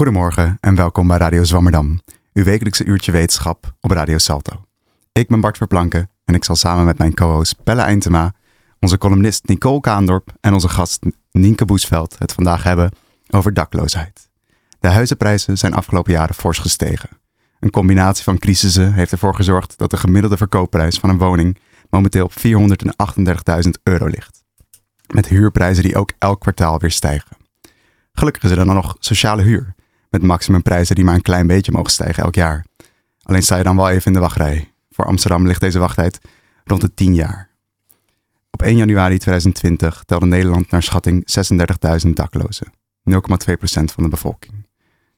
Goedemorgen en welkom bij Radio Zwammerdam, uw wekelijkse uurtje wetenschap op Radio Salto. Ik ben Bart Verplanken en ik zal samen met mijn co-host Pelle Eintema, onze columnist Nicole Kaandorp en onze gast Nienke Boesveld het vandaag hebben over dakloosheid. De huizenprijzen zijn afgelopen jaren fors gestegen. Een combinatie van crisissen heeft ervoor gezorgd dat de gemiddelde verkoopprijs van een woning momenteel op 438.000 euro ligt. Met huurprijzen die ook elk kwartaal weer stijgen. Gelukkig is er dan nog sociale huur, met maximumprijzen die maar een klein beetje mogen stijgen elk jaar. Alleen sta je dan wel even in de wachtrij. Voor Amsterdam ligt deze wachttijd rond de 10 jaar. Op 1 januari 2020 telde Nederland naar schatting 36.000 daklozen, 0,2% van de bevolking.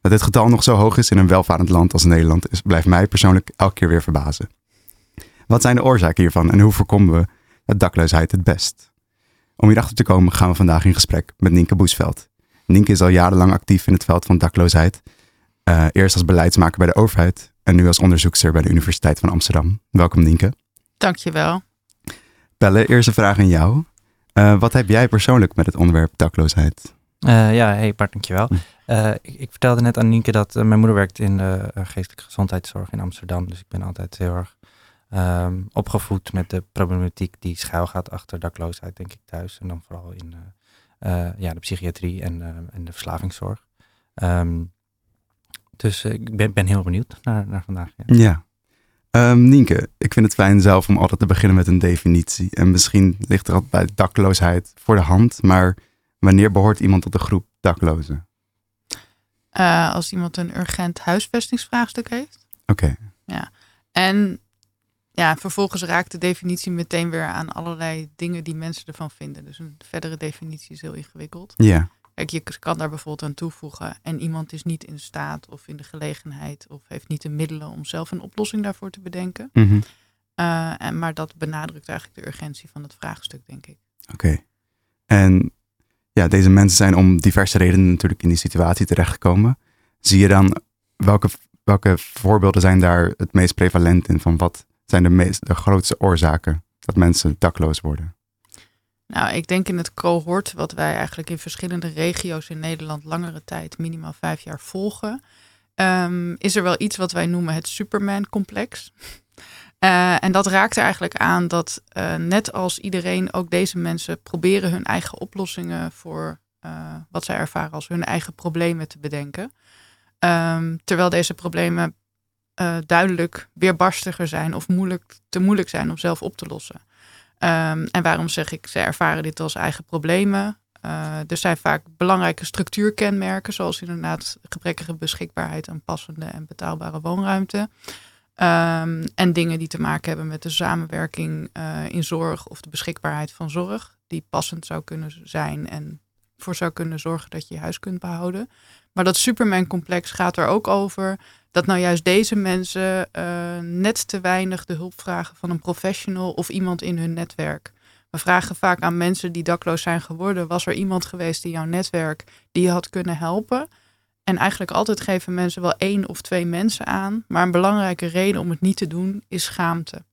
Dat dit getal nog zo hoog is in een welvarend land als Nederland is, blijft mij persoonlijk elke keer weer verbazen. Wat zijn de oorzaken hiervan en hoe voorkomen we de dakloosheid het best? Om hierachter te komen gaan we vandaag in gesprek met Nienke Boesveld. Nienke is al jarenlang actief in het veld van dakloosheid. Uh, eerst als beleidsmaker bij de overheid en nu als onderzoekster bij de Universiteit van Amsterdam. Welkom Nienke. Dankjewel. Pelle, eerste vraag aan jou. Uh, wat heb jij persoonlijk met het onderwerp dakloosheid? Uh, ja, hey Bart, dankjewel. Uh, ik, ik, vertelde net aan Nienke dat mijn moeder werkt in de geestelijke gezondheidszorg in Amsterdam. Dus ik ben altijd heel erg um, opgevoed met de problematiek die schuilgaat achter dakloosheid, denk ik, thuis. En dan vooral in ja, de psychiatrie en, en de verslavingszorg. Um, dus ik ben, ben, heel benieuwd naar, naar vandaag. Ja. ja. Um, Nienke, ik vind het fijn zelf om altijd te beginnen met een definitie. En misschien ligt er altijd bij dakloosheid voor de hand, maar wanneer behoort iemand tot de groep daklozen? Uh, als iemand een urgent huisvestingsvraagstuk heeft. Oké. Ja. En ja, vervolgens raakt de definitie meteen weer aan allerlei dingen die mensen ervan vinden. Dus een verdere definitie is heel ingewikkeld. Ja. Kijk, je kan daar bijvoorbeeld aan toevoegen. En iemand is niet in staat of in de gelegenheid of heeft niet de middelen om zelf een oplossing daarvoor te bedenken. Mm -hmm. uh, en, maar dat benadrukt eigenlijk de urgentie van het vraagstuk, denk ik. Oké. Okay. En ja, deze mensen zijn om diverse redenen natuurlijk in die situatie terechtgekomen. Zie je dan welke, welke voorbeelden zijn daar het meest prevalent in? Van wat zijn de, meest, de grootste oorzaken dat mensen dakloos worden? Nou, ik denk in het cohort wat wij eigenlijk in verschillende regio's in Nederland langere tijd, minimaal vijf jaar volgen, um, is er wel iets wat wij noemen het Superman-complex. Uh, en dat raakt er eigenlijk aan dat uh, net als iedereen ook deze mensen proberen hun eigen oplossingen voor uh, wat zij ervaren als hun eigen problemen te bedenken. Um, terwijl deze problemen duidelijk weerbarstiger zijn of moeilijk, te moeilijk zijn om zelf op te lossen. Um, en waarom zeg ik, ze ervaren dit als eigen problemen? Uh, er zijn vaak belangrijke structuurkenmerken, zoals inderdaad gebrekkige beschikbaarheid aan passende en betaalbare woonruimte. Um, en dingen die te maken hebben met de samenwerking uh, in zorg of de beschikbaarheid van zorg, die passend zou kunnen zijn en voor zou kunnen zorgen dat je je huis kunt behouden. Maar dat Superman-complex gaat er ook over dat nou juist deze mensen uh, net te weinig de hulp vragen van een professional of iemand in hun netwerk. We vragen vaak aan mensen die dakloos zijn geworden: was er iemand geweest in jouw netwerk die je had kunnen helpen? En eigenlijk altijd geven mensen wel één of twee mensen aan. Maar een belangrijke reden om het niet te doen is schaamte.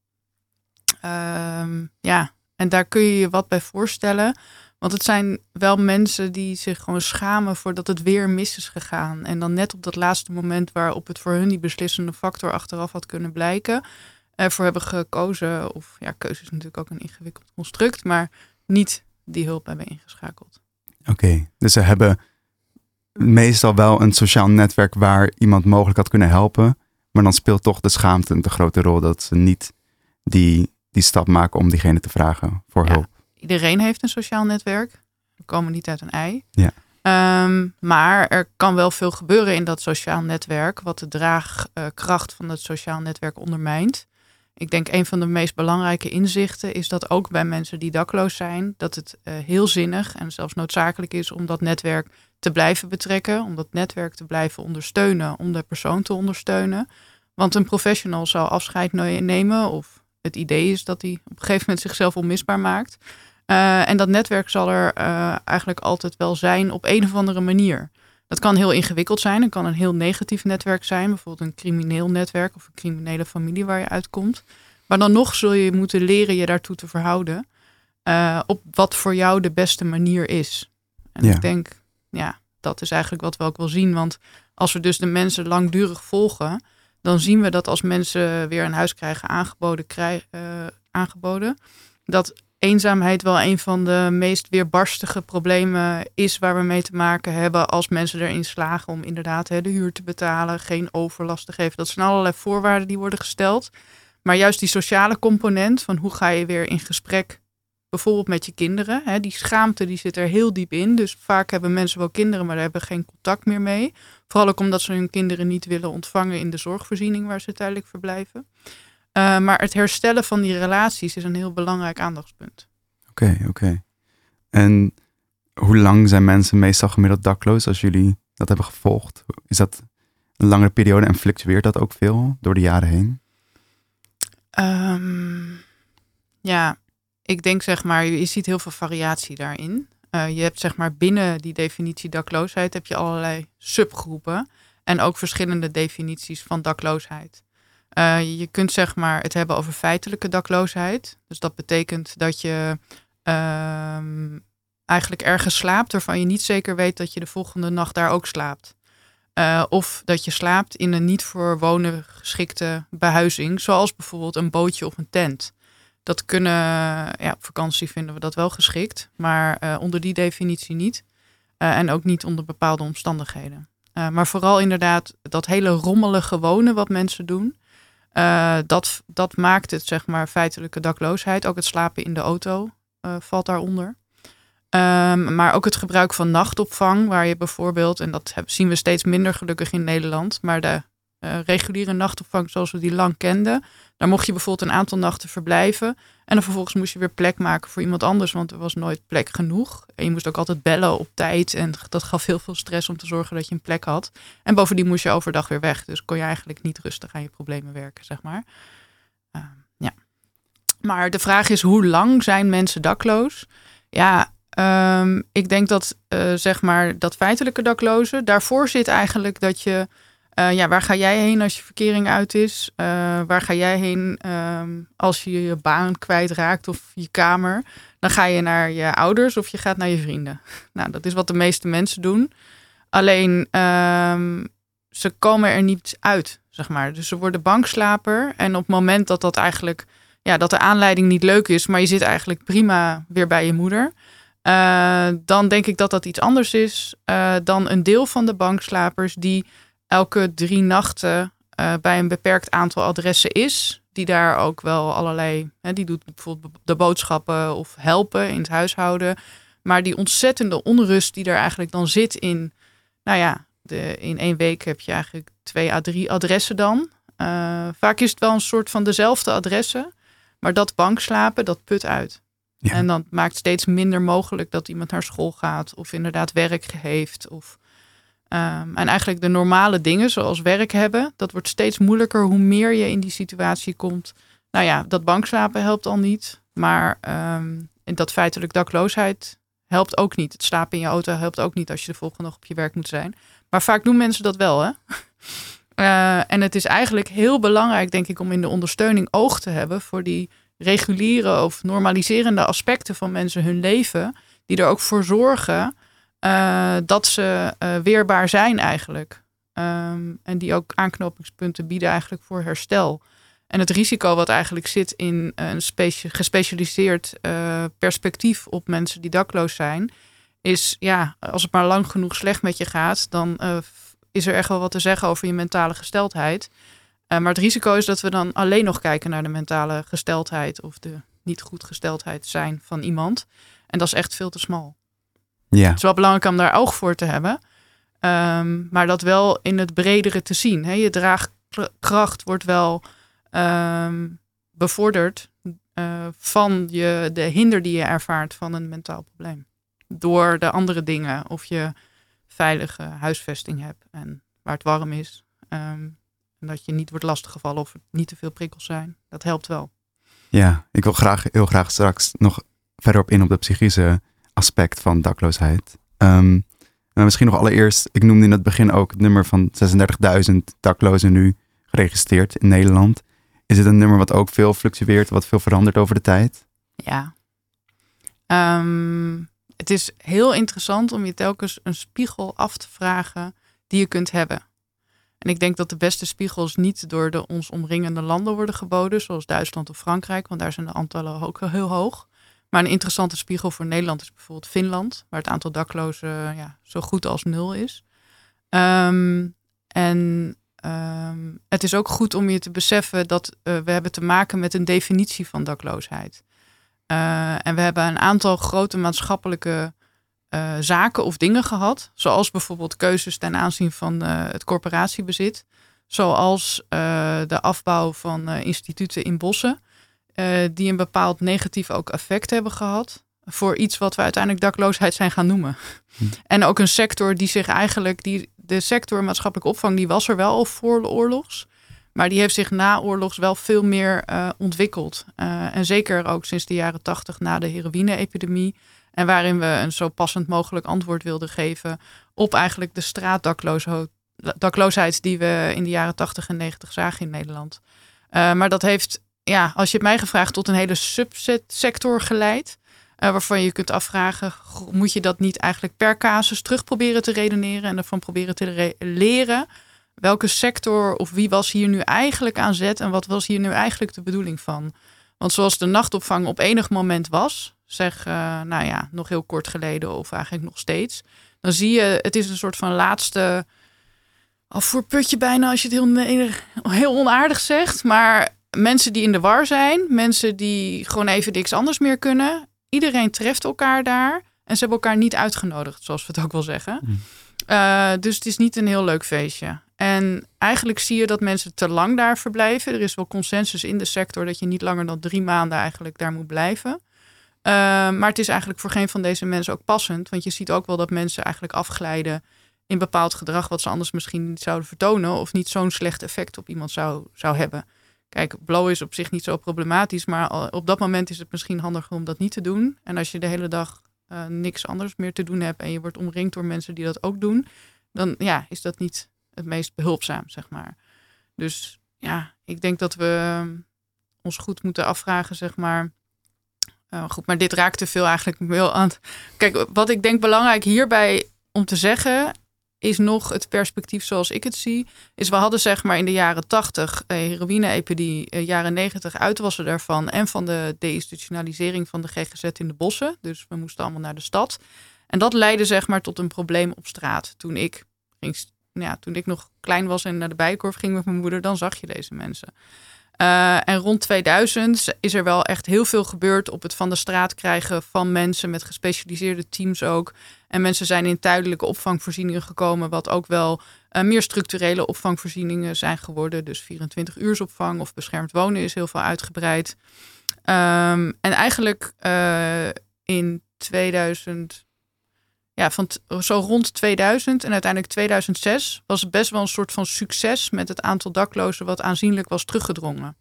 Uh, ja, en daar kun je je wat bij voorstellen. Want het zijn wel mensen die zich gewoon schamen voordat het weer mis is gegaan. En dan net op dat laatste moment waarop het voor hun die beslissende factor achteraf had kunnen blijken. Ervoor hebben gekozen, of ja, keuze is natuurlijk ook een ingewikkeld construct, maar niet die hulp hebben ingeschakeld. Oké, okay, dus ze hebben meestal wel een sociaal netwerk waar iemand mogelijk had kunnen helpen. Maar dan speelt toch de schaamte een te grote rol dat ze niet die, die stap maken om diegene te vragen voor ja, hulp. Iedereen heeft een sociaal netwerk. We komen niet uit een ei. Ja. Um, maar er kan wel veel gebeuren in dat sociaal netwerk, wat de draagkracht van het sociaal netwerk ondermijnt. Ik denk een van de meest belangrijke inzichten is dat ook bij mensen die dakloos zijn, dat het uh, heel zinnig en zelfs noodzakelijk is om dat netwerk te blijven betrekken, om dat netwerk te blijven ondersteunen, om de persoon te ondersteunen. Want een professional zal afscheid nemen of het idee is dat hij op een gegeven moment zichzelf onmisbaar maakt. Uh, en dat netwerk zal er uh, eigenlijk altijd wel zijn op een of andere manier. Dat kan heel ingewikkeld zijn. Het kan een heel negatief netwerk zijn. Bijvoorbeeld een crimineel netwerk of een criminele familie waar je uitkomt. Maar dan nog zul je moeten leren je daartoe te verhouden. Uh, op wat voor jou de beste manier is. En Ja. ik denk, ja, dat is eigenlijk wat we ook wel zien. Want als we dus de mensen langdurig volgen, dan zien we dat als mensen weer een huis krijgen aangeboden, krij, uh, aangeboden dat eenzaamheid wel een van de meest weerbarstige problemen is waar we mee te maken hebben als mensen erin slagen om inderdaad de huur te betalen, geen overlast te geven. Dat zijn allerlei voorwaarden die worden gesteld. Maar juist die sociale component van hoe ga je weer in gesprek, bijvoorbeeld met je kinderen, die schaamte die zit er heel diep in. Dus vaak hebben mensen wel kinderen, maar hebben geen contact meer mee. Vooral ook omdat ze hun kinderen niet willen ontvangen in de zorgvoorziening waar ze tijdelijk verblijven. Uh, maar het herstellen van die relaties is een heel belangrijk aandachtspunt. Oké, oké. En hoe lang zijn mensen meestal gemiddeld dakloos als jullie dat hebben gevolgd? Is dat een langere periode en fluctueert dat ook veel door de jaren heen? Um, ja, ik denk zeg maar, je ziet heel veel variatie daarin. Uh, je hebt zeg maar binnen die definitie dakloosheid heb je allerlei subgroepen en ook verschillende definities van dakloosheid. Uh, je kunt zeg maar het hebben over feitelijke dakloosheid. Dus dat betekent dat je uh, eigenlijk ergens slaapt waarvan je niet zeker weet dat je de volgende nacht daar ook slaapt. Uh, of dat je slaapt in een niet voor wonen geschikte behuizing, zoals bijvoorbeeld een bootje of een tent. Dat kunnen, ja, op vakantie vinden we dat wel geschikt, maar uh, onder die definitie niet. En ook niet onder bepaalde omstandigheden. maar vooral inderdaad dat hele rommelige wonen wat mensen doen. Uh, dat, dat maakt het, zeg maar, feitelijke dakloosheid. Ook het slapen in de auto uh, valt daaronder. Um, maar ook het gebruik van nachtopvang, waar je bijvoorbeeld, en dat zien we steeds minder gelukkig in Nederland, maar de uh, reguliere nachtopvang zoals we die lang kenden, daar mocht je bijvoorbeeld een aantal nachten verblijven. En dan vervolgens moest je weer plek maken voor iemand anders, want er was nooit plek genoeg. En je moest ook altijd bellen op tijd. En dat gaf heel veel stress om te zorgen dat je een plek had. En bovendien moest je overdag weer weg. Dus kon je eigenlijk niet rustig aan je problemen werken, zeg maar. Uh, ja. Maar de vraag is, hoe lang zijn mensen dakloos? Ja, um, ik denk dat, uh, zeg maar, dat feitelijke daklozen, daarvoor zit eigenlijk dat je uh, ja, waar ga jij heen als je verkering uit is? Uh, waar ga jij heen um, als je je baan kwijtraakt of je kamer? Dan ga je naar je ouders of je gaat naar je vrienden. Nou, dat is wat de meeste mensen doen. Alleen um, ze komen er niet uit, zeg maar. Dus ze worden bankslaper. En op het moment dat dat eigenlijk, ja, dat de aanleiding niet leuk is, maar je zit eigenlijk prima weer bij je moeder. Uh, dan denk ik dat dat iets anders is dan een deel van de bankslapers die elke drie nachten uh, bij een beperkt aantal adressen is. Die daar ook wel allerlei, hè, die doet bijvoorbeeld de boodschappen of helpen in het huishouden. Maar die ontzettende onrust die er eigenlijk dan zit in, nou ja, de, in één week heb je eigenlijk twee à drie adressen dan. Uh, vaak is het wel een soort van dezelfde adressen, maar dat bankslapen, dat put uit. Ja. En dan maakt steeds minder mogelijk dat iemand naar school gaat of inderdaad werk heeft of Um, en eigenlijk de normale dingen, zoals werk hebben, dat wordt steeds moeilijker hoe meer je in die situatie komt. Nou ja, dat bankslapen helpt al niet, maar um, dat feitelijk dakloosheid helpt ook niet. Het slapen in je auto helpt ook niet als je de volgende dag op je werk moet zijn. Maar vaak doen mensen dat wel, hè? Uh, en het is eigenlijk heel belangrijk, denk ik, om in de ondersteuning oog te hebben voor die reguliere of normaliserende aspecten van mensen hun leven, die er ook voor zorgen uh, dat ze uh, weerbaar zijn eigenlijk. Um, en die ook aanknopingspunten bieden eigenlijk voor herstel. En het risico wat eigenlijk zit in een gespecialiseerd uh, perspectief op mensen die dakloos zijn, is ja, als het maar lang genoeg slecht met je gaat, dan is er echt wel wat te zeggen over je mentale gesteldheid. maar het risico is dat we dan alleen nog kijken naar de mentale gesteldheid of de niet goed gesteldheid zijn van iemand. En dat is echt veel te smal. Ja. Het is wel belangrijk om daar oog voor te hebben. Um, maar dat wel in het bredere te zien. Hè? Je draagkracht wordt wel um, bevorderd uh, van je, de hinder die je ervaart van een mentaal probleem. Door de andere dingen. Of je veilige huisvesting hebt en waar het warm is. Um, en dat je niet wordt lastiggevallen of niet te veel prikkels zijn. Dat helpt wel. Ja, ik wil graag, heel graag straks nog verder op in op de psychische aspect van dakloosheid. Um, maar misschien nog allereerst, ik noemde in het begin ook het nummer van 36.000 daklozen nu geregistreerd in Nederland. Is het een nummer wat ook veel fluctueert, wat veel verandert over de tijd? Ja. Um, het is heel interessant om je telkens een spiegel af te vragen die je kunt hebben. En ik denk dat de beste spiegels niet door de ons omringende landen worden geboden, zoals Duitsland of Frankrijk, want daar zijn de aantallen ook heel hoog. Maar een interessante spiegel voor Nederland is bijvoorbeeld Finland, waar het aantal daklozen ja, zo goed als nul is. Ehm, en ehm, het is ook goed om je te beseffen dat uh, we hebben te maken met een definitie van dakloosheid. Uh, en we hebben een aantal grote maatschappelijke uh, zaken of dingen gehad. Zoals bijvoorbeeld keuzes ten aanzien van het corporatiebezit. Zoals de afbouw van instituten in bossen. Die een bepaald negatief ook effect hebben gehad. Voor iets wat we uiteindelijk dakloosheid zijn gaan noemen. Hm. En ook een sector die zich eigenlijk. Die, de sector maatschappelijke opvang die was er wel al voor de oorlogs. Maar die heeft zich na oorlogs wel veel meer ontwikkeld. en zeker ook sinds de jaren tachtig na de heroïne-epidemie en waarin we een zo passend mogelijk antwoord wilden geven op eigenlijk de straatdakloosheid die we in de jaren 80 en 90 zagen in Nederland. Uh, maar dat heeft, ja, als je het mij gevraagd, tot een hele subsector geleid. Uh, waarvan je kunt afvragen, moet je dat niet eigenlijk per casus terug proberen te redeneren en ervan proberen te leren? Welke sector of wie was hier nu eigenlijk aan zet en wat was hier nu eigenlijk de bedoeling van? Want zoals de nachtopvang op enig moment was, zeg, uh, nou ja, nog heel kort geleden of eigenlijk nog steeds. Dan zie je, het is een soort van laatste afvoerputje bijna als je het heel, heel onaardig zegt. Maar mensen die in de war zijn, mensen die gewoon even niks anders meer kunnen. Iedereen treft elkaar daar en ze hebben elkaar niet uitgenodigd, zoals we het ook wel zeggen. Uh, dus het is niet een heel leuk feestje. En eigenlijk zie je dat mensen te lang daar verblijven. Er is wel consensus in de sector dat je niet langer dan drie maanden eigenlijk daar moet blijven. Ehm, maar het is eigenlijk voor geen van deze mensen ook passend. Want je ziet ook wel dat mensen eigenlijk afglijden in bepaald gedrag wat ze anders misschien niet zouden vertonen. Of niet zo'n slecht effect op iemand zou, zou hebben. Kijk, blow is op zich niet zo problematisch. Maar op dat moment is het misschien handiger om dat niet te doen. En als je de hele dag uh, niks anders meer te doen hebt. En je wordt omringd door mensen die dat ook doen. Dan ja, is dat niet het meest behulpzaam, zeg maar. Dus ja, ik denk dat we ons goed moeten afvragen, zeg maar uh, goed, maar dit raakt te veel eigenlijk wel aan. Kijk, wat ik denk belangrijk hierbij om te zeggen is nog het perspectief zoals ik het zie. Is we hadden zeg maar in de jaren 80 eh, heroïne-epidemie, eh, jaren 90 uitwassen daarvan en van de deinstitutionalisering van de GGZ in de bossen. Dus we moesten allemaal naar de stad. En dat leidde zeg maar tot een probleem op straat. Toen ik, ging, nou ja, toen ik nog klein was en naar de bijenkorf ging met mijn moeder, dan zag je deze mensen. Uh, en rond 2000 is er wel echt heel veel gebeurd op het van de straat krijgen van mensen met gespecialiseerde teams ook. En mensen zijn in tijdelijke opvangvoorzieningen gekomen, wat ook wel uh, meer structurele opvangvoorzieningen zijn geworden. Dus 24 uursopvang of beschermd wonen is heel veel uitgebreid. Um, en eigenlijk uh, in 2000 ja, van zo rond 2000 en uiteindelijk 2006 was het best wel een soort van succes met het aantal daklozen wat aanzienlijk was teruggedrongen.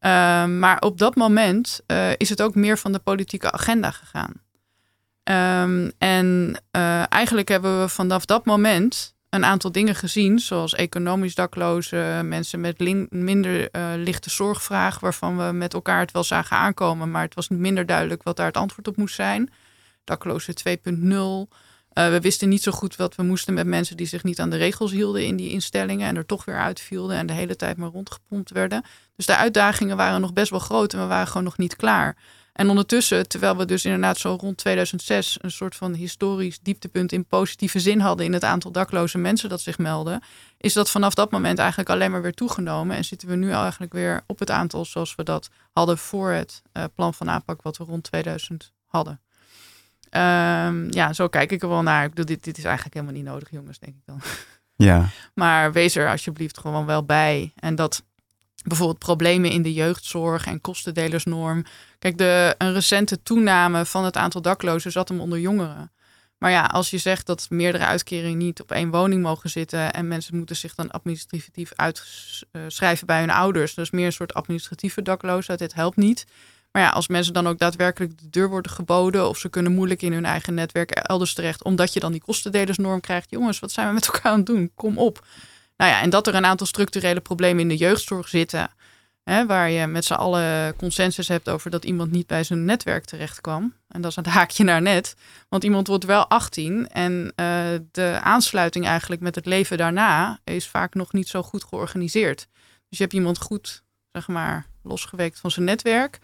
Uh, maar op dat moment uh, is het ook meer van de politieke agenda gegaan. Um, en uh, eigenlijk hebben we vanaf dat moment een aantal dingen gezien, zoals economisch daklozen, mensen met minder lichte zorgvraag, waarvan we met elkaar het wel zagen aankomen, maar het was minder duidelijk wat daar het antwoord op moest zijn daklozen 2.0. Uh, we wisten niet zo goed wat we moesten met mensen die zich niet aan de regels hielden in die instellingen en er toch weer uitvielden en de hele tijd maar rondgepompt werden. Dus de uitdagingen waren nog best wel groot en we waren gewoon nog niet klaar. En ondertussen, terwijl we dus inderdaad zo rond 2006 een soort van historisch dieptepunt in positieve zin hadden in het aantal dakloze mensen dat zich melden, is dat vanaf dat moment eigenlijk alleen maar weer toegenomen. En zitten we nu eigenlijk weer op het aantal zoals we dat hadden voor het uh, plan van aanpak wat we rond 2000 hadden. Um, ja, zo kijk ik er wel naar. Ik bedoel, dit, dit is eigenlijk helemaal niet nodig, jongens, denk ik dan. Ja. maar wees er alsjeblieft gewoon wel bij. En dat bijvoorbeeld problemen in de jeugdzorg en kostendelersnorm. Kijk, de, een recente toename van het aantal daklozen zat hem onder jongeren. Maar ja, als je zegt dat meerdere uitkeringen niet op één woning mogen zitten en mensen moeten zich dan administratief uitschrijven bij hun ouders, dus meer een soort administratieve dakloosheid, dit helpt niet. Maar ja, als mensen dan ook daadwerkelijk de deur worden geboden of ze kunnen moeilijk in hun eigen netwerk elders terecht, omdat je dan die kostendelersnorm krijgt. Jongens, wat zijn we met elkaar aan het doen? Kom op. Nou ja, en dat er een aantal structurele problemen in de jeugdzorg zitten. Hè, waar je met z'n allen consensus hebt over dat iemand niet bij zijn netwerk terecht kwam. En dat is het haakje naar net. Want iemand wordt wel 18 en uh, de aansluiting eigenlijk met het leven daarna is vaak nog niet zo goed georganiseerd. Dus je hebt iemand goed, zeg maar, losgeweekt van zijn netwerk.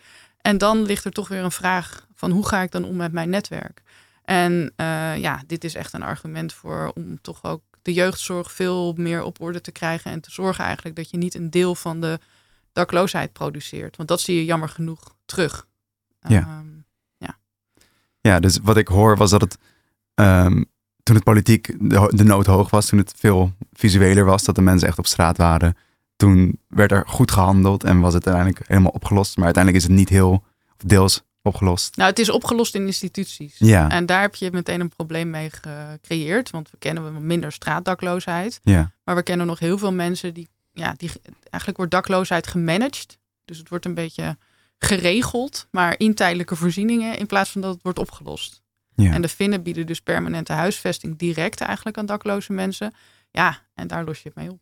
En dan ligt er toch weer een vraag van hoe ga ik dan om met mijn netwerk? En uh, ja, dit is echt een argument voor om toch ook de jeugdzorg veel meer op orde te krijgen en te zorgen eigenlijk dat je niet een deel van de dakloosheid produceert. Want dat zie je jammer genoeg terug. Ja. Um, ja. ja, dus wat ik hoor was dat het um, toen het politiek de, de nood hoog was, toen het veel visueler was, dat de mensen echt op straat waren, toen werd er goed gehandeld en was het uiteindelijk helemaal opgelost. Maar uiteindelijk is het niet heel, of deels opgelost. Nou, het is opgelost in instituties. Ja. En daar heb je meteen een probleem mee gecreëerd. Want we kennen minder straatdakloosheid. Ja. Maar we kennen nog heel veel mensen die, ja, die eigenlijk wordt dakloosheid gemanaged. Dus het wordt een beetje geregeld, maar in tijdelijke voorzieningen in plaats van dat het wordt opgelost. Ja. En de Finnen bieden dus permanente huisvesting direct eigenlijk aan dakloze mensen. Ja, en daar los je het mee op.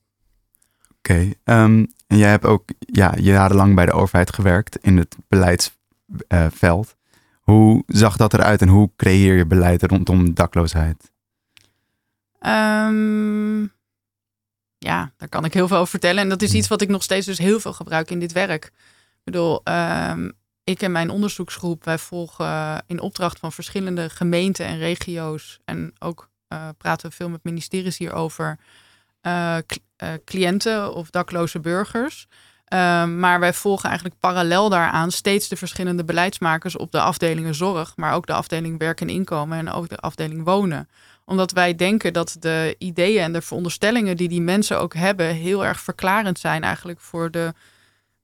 Oké, ehm, en jij hebt ook ja, jarenlang bij de overheid gewerkt in het beleidsveld. hoe zag dat eruit en hoe creëer je beleid rondom dakloosheid? Um, ja, daar kan ik heel veel over vertellen. En dat is iets wat ik nog steeds dus heel veel gebruik in dit werk. Ik bedoel, um, ik en mijn onderzoeksgroep, wij volgen in opdracht van verschillende gemeenten en regio's. En ook uh, praten we veel met ministeries hierover. Uh, uh, cliënten of dakloze burgers. Um, maar wij volgen eigenlijk parallel daaraan steeds de verschillende beleidsmakers op de afdelingen zorg, maar ook de afdeling werk en inkomen en ook de afdeling wonen. Omdat wij denken dat de ideeën en de veronderstellingen die die mensen ook hebben heel erg verklarend zijn eigenlijk voor de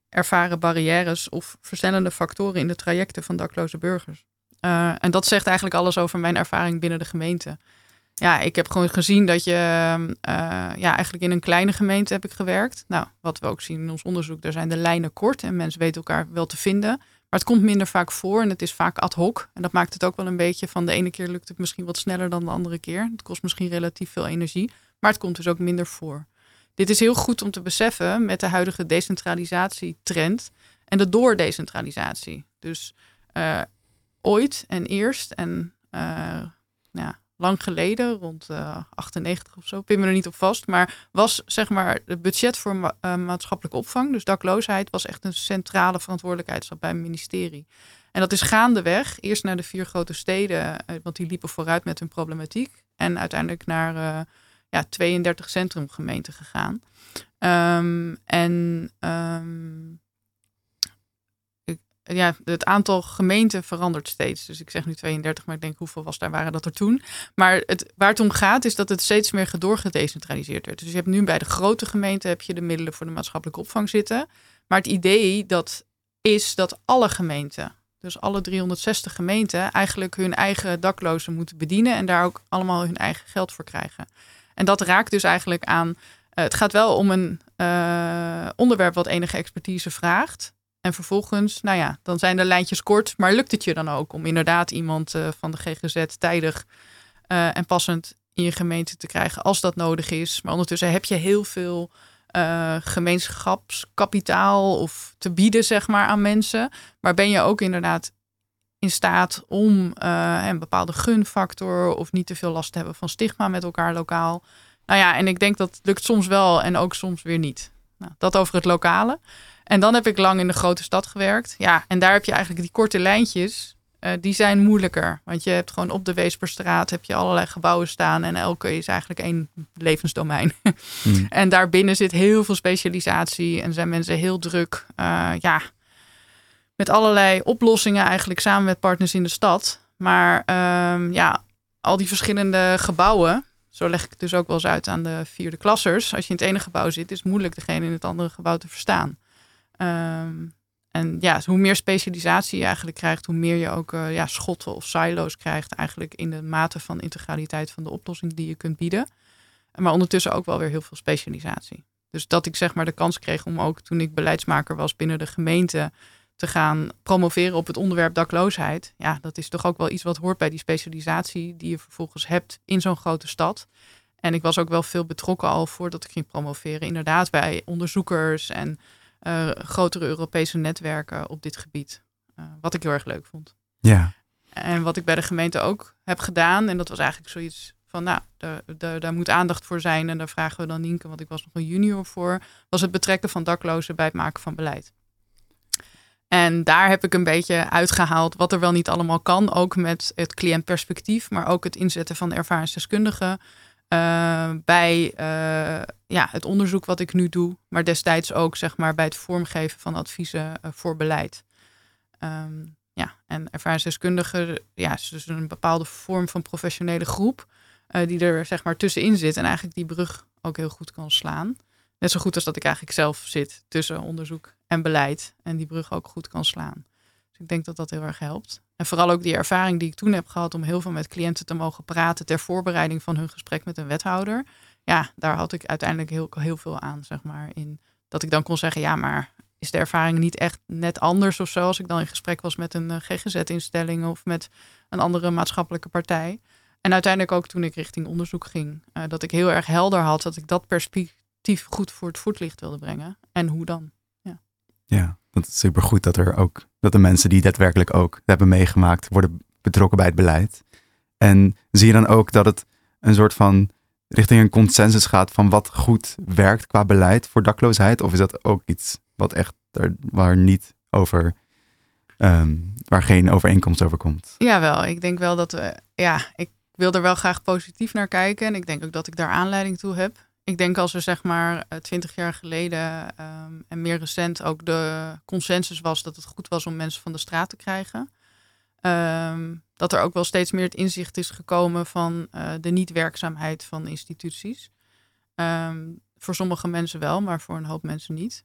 ervaren barrières of versnellende factoren in de trajecten van dakloze burgers. Uh, en dat zegt eigenlijk alles over mijn ervaring binnen de gemeente ja, ik heb gewoon gezien dat je uh, ja, eigenlijk in een kleine gemeente heb ik gewerkt. Nou, wat we ook zien in ons onderzoek, daar zijn de lijnen kort en mensen weten elkaar wel te vinden. Maar het komt minder vaak voor en het is vaak ad hoc. En dat maakt het ook wel een beetje van de ene keer lukt het misschien wat sneller dan de andere keer. Het kost misschien relatief veel energie, maar het komt dus ook minder voor. Dit is heel goed om te beseffen met de huidige decentralisatietrend en de doordecentralisatie. Dus uh, ooit en eerst en uh, ja, lang geleden, rond uh, 98 of zo, pin me er niet op vast, maar was zeg maar het budget voor ma uh, maatschappelijke opvang, dus dakloosheid, was echt een centrale verantwoordelijkheid bij het ministerie. En dat is gaandeweg, eerst naar de vier grote steden, uh, want die liepen vooruit met hun problematiek, en uiteindelijk naar ja, 32 centrumgemeenten gegaan. Um, en um, ja, het aantal gemeenten verandert steeds. Dus ik zeg nu 32, maar ik denk hoeveel was daar waren dat er toen. Maar het, waar het om gaat is dat het steeds meer gedecentraliseerd werd. Dus je hebt nu bij de grote gemeenten heb je de middelen voor de maatschappelijke opvang zitten. Maar het idee dat is dat alle gemeenten, dus alle 360 gemeenten, eigenlijk hun eigen daklozen moeten bedienen en daar ook allemaal hun eigen geld voor krijgen. En dat raakt dus eigenlijk aan. Uh, het gaat wel om een uh, onderwerp wat enige expertise vraagt. En vervolgens, nou ja, dan zijn de lijntjes kort. Maar lukt het je dan ook om inderdaad iemand uh, van de GGZ tijdig uh, en passend in je gemeente te krijgen als dat nodig is? Maar ondertussen heb je heel veel uh, gemeenschapskapitaal of te bieden, zeg maar, aan mensen. Maar ben je ook inderdaad in staat om een bepaalde gunfactor of niet te veel last te hebben van stigma met elkaar lokaal? Nou ja, en ik denk dat lukt soms wel en ook soms weer niet. Nou, dat over het lokale. En dan heb ik lang in de grote stad gewerkt. Ja, en daar heb je eigenlijk die korte lijntjes. Uh, die zijn moeilijker. Want je hebt gewoon op de Weesperstraat heb je allerlei gebouwen staan. En elke is eigenlijk één levensdomein. Hmm. en daarbinnen zit heel veel specialisatie. En zijn mensen heel druk. Uh, ja, met allerlei oplossingen eigenlijk samen met partners in de stad. Maar um, ja, al die verschillende gebouwen. Zo leg ik dus ook wel eens uit aan de vierde klassers. Als je in het ene gebouw zit, is het moeilijk degene in het andere gebouw te verstaan. Um, en ja, hoe meer specialisatie je eigenlijk krijgt, hoe meer je ook uh, ja, schotten of silo's krijgt, eigenlijk in de mate van integraliteit van de oplossing die je kunt bieden. Maar ondertussen ook wel weer heel veel specialisatie. Dus dat ik zeg maar de kans kreeg om ook toen ik beleidsmaker was binnen de gemeente te gaan promoveren op het onderwerp dakloosheid. Ja, dat is toch ook wel iets wat hoort bij die specialisatie die je vervolgens hebt in zo'n grote stad. En ik was ook wel veel betrokken al voordat ik ging promoveren. Inderdaad, bij onderzoekers en grotere Europese netwerken op dit gebied. wat ik heel erg leuk vond. Ja. En wat ik bij de gemeente ook heb gedaan, en dat was eigenlijk zoiets van, nou, daar, daar, moet aandacht voor zijn. En daar vragen we dan Nienke, want ik was nog een junior voor, was het betrekken van daklozen bij het maken van beleid. En daar heb ik een beetje uitgehaald wat er wel niet allemaal kan. Ook met het cliëntperspectief, maar ook het inzetten van de ervaringsdeskundigen. Uh, bij uh, ja, het onderzoek wat ik nu doe, maar destijds ook zeg maar, bij het vormgeven van adviezen uh, voor beleid. Um, ja, en ervaringsdeskundigen ja, is dus een bepaalde vorm van professionele groep die er zeg maar tussenin zit en eigenlijk die brug ook heel goed kan slaan. Net zo goed als dat ik eigenlijk zelf zit tussen onderzoek en beleid en die brug ook goed kan slaan. Dus ik denk dat dat heel erg helpt. En vooral ook die ervaring die ik toen heb gehad om heel veel met cliënten te mogen praten ter voorbereiding van hun gesprek met een wethouder. Ja, daar had ik uiteindelijk heel, veel aan, zeg maar. In dat ik dan kon zeggen, ja, maar is de ervaring niet echt net anders of zo als ik dan in gesprek was met een eh, GGZ-instelling of met een andere maatschappelijke partij. En uiteindelijk ook toen ik richting onderzoek ging, uh, dat ik heel erg helder had dat ik dat perspectief goed voor het voetlicht wilde brengen. En hoe dan? Ja, ja dat is supergoed dat er ook dat de mensen die daadwerkelijk ook hebben meegemaakt, worden betrokken bij het beleid. En zie je dan ook dat het een soort van richting een consensus gaat van wat goed werkt qua beleid voor dakloosheid? Of is dat ook iets wat echt er, waar niet over, ehm, waar geen overeenkomst over komt? Jawel, ik denk wel dat we, ja, ik wil er wel graag positief naar kijken. En ik denk ook dat ik daar aanleiding toe heb ik denk als er zeg maar eh, twintig jaar geleden ehm, en meer recent ook de consensus was dat het goed was om mensen van de straat te krijgen. Ehm, dat er ook wel steeds meer het inzicht is gekomen van uh, de niet-werkzaamheid van instituties. Ehm, voor sommige mensen wel, maar voor een hoop mensen niet.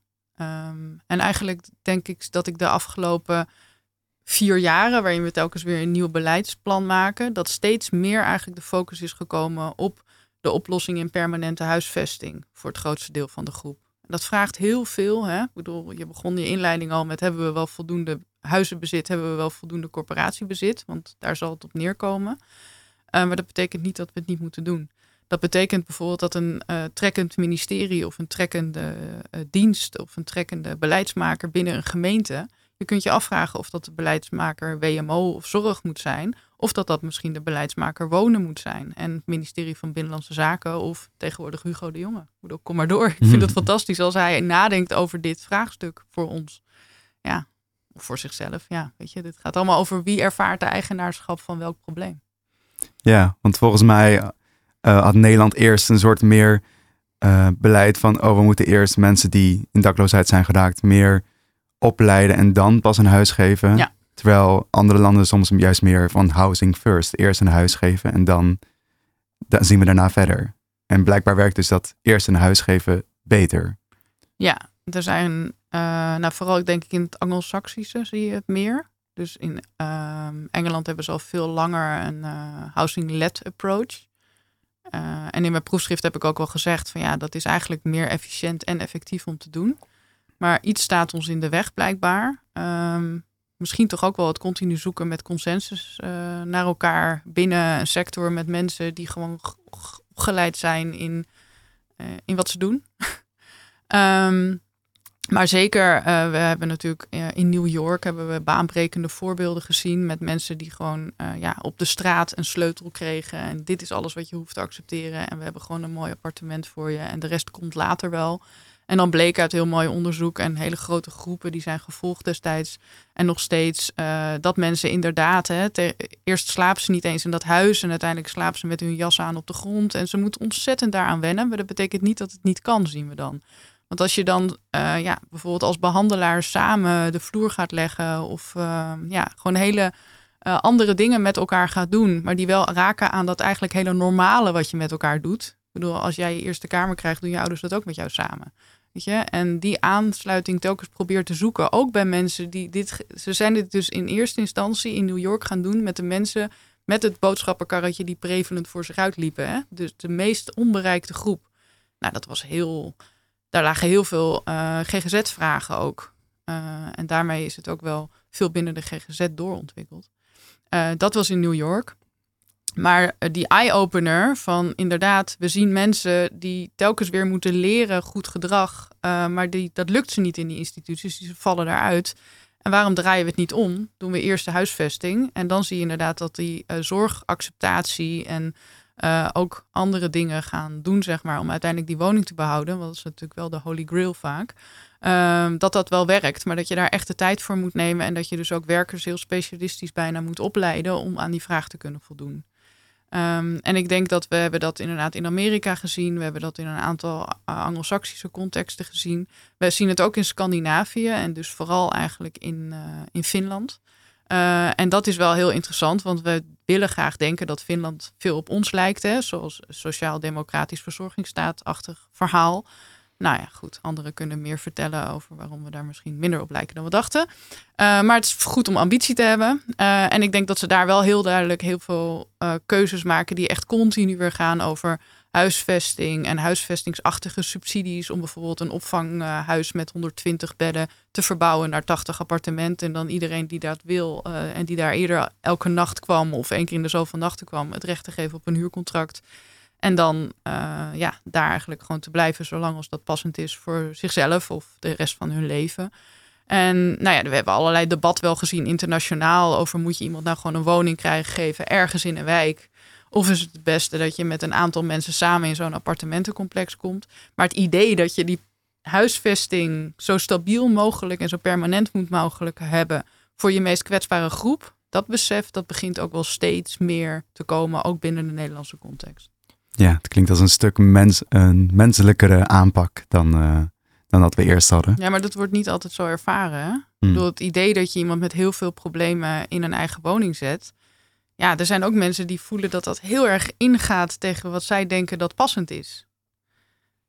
en eigenlijk denk ik dat ik de afgelopen vier jaren, waarin we telkens weer een nieuw beleidsplan maken, dat steeds meer eigenlijk de focus is gekomen op de oplossing in permanente huisvesting voor het grootste deel van de groep. Dat vraagt heel veel. Hè? Ik bedoel, je begon je inleiding al met hebben we wel voldoende huizenbezit, hebben we wel voldoende corporatiebezit, want daar zal het op neerkomen. Uh, maar dat betekent niet dat we het niet moeten doen. Dat betekent bijvoorbeeld dat een uh, trekkend ministerie of een trekkende uh, dienst of een trekkende beleidsmaker binnen een gemeente je kunt je afvragen of dat de beleidsmaker WMO of zorg moet zijn. Of dat dat misschien de beleidsmaker wonen moet zijn. En het ministerie van Binnenlandse Zaken of tegenwoordig Hugo de Jonge. Kom maar door. Ik vind het fantastisch als hij nadenkt over dit vraagstuk voor ons. Ja, of voor zichzelf. Ja, weet je, dit gaat allemaal over wie ervaart de eigenaarschap van welk probleem. Ja, want volgens mij uh, had Nederland eerst een soort meer uh, beleid van, oh, we moeten eerst mensen die in dakloosheid zijn geraakt meer opleiden en dan pas een huis geven. Terwijl andere landen soms juist meer van housing first. Eerst een huis geven en dan, dan zien we daarna verder. En blijkbaar werkt dus dat eerst een huis geven beter. Ja, er zijn, uh, nou vooral denk ik in het Anglo-Saxische zie je het meer. Dus in uh, Engeland hebben ze al veel langer een uh, housing-led approach. Uh, en in mijn proefschrift heb ik ook wel gezegd van ja, dat is eigenlijk meer efficiënt en effectief om te doen. Maar iets staat ons in de weg blijkbaar. Um, misschien toch ook wel het continu zoeken met consensus uh, naar elkaar binnen een sector met mensen die gewoon opgeleid zijn in, uh, in wat ze doen. um, maar zeker, uh, we hebben natuurlijk in New York hebben we baanbrekende voorbeelden gezien met mensen die gewoon ja, op de straat een sleutel kregen. En dit is alles wat je hoeft te accepteren. En we hebben gewoon een mooi appartement voor je. En de rest komt later wel. En dan bleek uit heel mooi onderzoek en hele grote groepen die zijn gevolgd destijds en nog steeds uh, dat mensen inderdaad, hè, eerst slapen ze niet eens in dat huis en uiteindelijk slapen ze met hun jas aan op de grond en ze moeten ontzettend daaraan wennen. Maar dat betekent niet dat het niet kan, zien we dan. Want als je dan uh, ja, bijvoorbeeld als behandelaar samen de vloer gaat leggen of uh, ja, gewoon hele andere dingen met elkaar gaat doen, maar die wel raken aan dat eigenlijk hele normale wat je met elkaar doet. Ik bedoel, als jij je eerste kamer krijgt, doen je ouders dat ook met jou samen. En die aansluiting telkens probeert te zoeken. Ook bij mensen die dit. Ze zijn dit dus in eerste instantie in New York gaan doen met de mensen met het boodschappenkarretje die prevalent voor zich uitliepen. Hè? Dus de meest onbereikte groep. Nou, dat was heel. Daar lagen heel veel eh, GGZ-vragen ook. Uh, en daarmee is het ook wel veel binnen de GGZ doorontwikkeld. Uh, dat was in New York. Maar eh, die eye-opener van inderdaad, we zien mensen die telkens weer moeten leren goed gedrag. Uh, maar die, dat lukt ze niet in die instituties, die vallen daaruit. En waarom draaien we het niet om? Doen we eerst de huisvesting. En dan zie je inderdaad dat die uh, zorgacceptatie en ook andere dingen gaan doen, zeg maar, om uiteindelijk die woning te behouden. Want dat is natuurlijk wel de holy grail vaak. Uh, dat dat wel werkt, maar dat je daar echt de tijd voor moet nemen. En dat je dus ook werkers heel specialistisch bijna moet opleiden om aan die vraag te kunnen voldoen. Um, en ik denk dat we hebben dat inderdaad in Amerika gezien. We hebben dat in een aantal Anglo-Saxische contexten gezien. We zien het ook in Scandinavië en dus vooral eigenlijk in, uh, in Finland. Uh, en dat is wel heel interessant, want we willen graag denken dat Finland veel op ons lijkt. Hè, zoals sociaal-democratisch verzorgingsstaatachtig verhaal. Nou ja, goed. Anderen kunnen meer vertellen over waarom we daar misschien minder op lijken dan we dachten. Uh, maar het is goed om ambitie te hebben. Uh, en ik denk dat ze daar wel heel duidelijk heel veel uh, keuzes maken die echt continu weer gaan over huisvesting en huisvestingsachtige subsidies. Om bijvoorbeeld een opvanghuis met 120 bedden te verbouwen naar 80 appartementen. En dan iedereen die dat wil en die daar eerder elke nacht kwam of één keer in de zoveel nachten kwam, het recht te geven op een huurcontract. En dan uh, ja, daar eigenlijk gewoon te blijven zolang als dat passend is voor zichzelf of de rest van hun leven. En nou ja, we hebben allerlei debat wel gezien internationaal over moet je iemand nou gewoon een woning krijgen geven ergens in een wijk. Of is het het beste dat je met een aantal mensen samen in zo'n appartementencomplex komt. Maar het idee dat je die huisvesting zo stabiel mogelijk en zo permanent moet mogelijk hebben voor je meest kwetsbare groep. Dat besef dat begint ook wel steeds meer te komen, ook binnen de Nederlandse context. Ja, het klinkt als een stuk mens, een menselijkere aanpak dan, uh, dan dat we eerst hadden. Ja, maar dat wordt niet altijd zo ervaren. Hè? Mm. Door het idee dat je iemand met heel veel problemen in een eigen woning zet. Ja, er zijn ook mensen die voelen dat dat heel erg ingaat tegen wat zij denken dat passend is.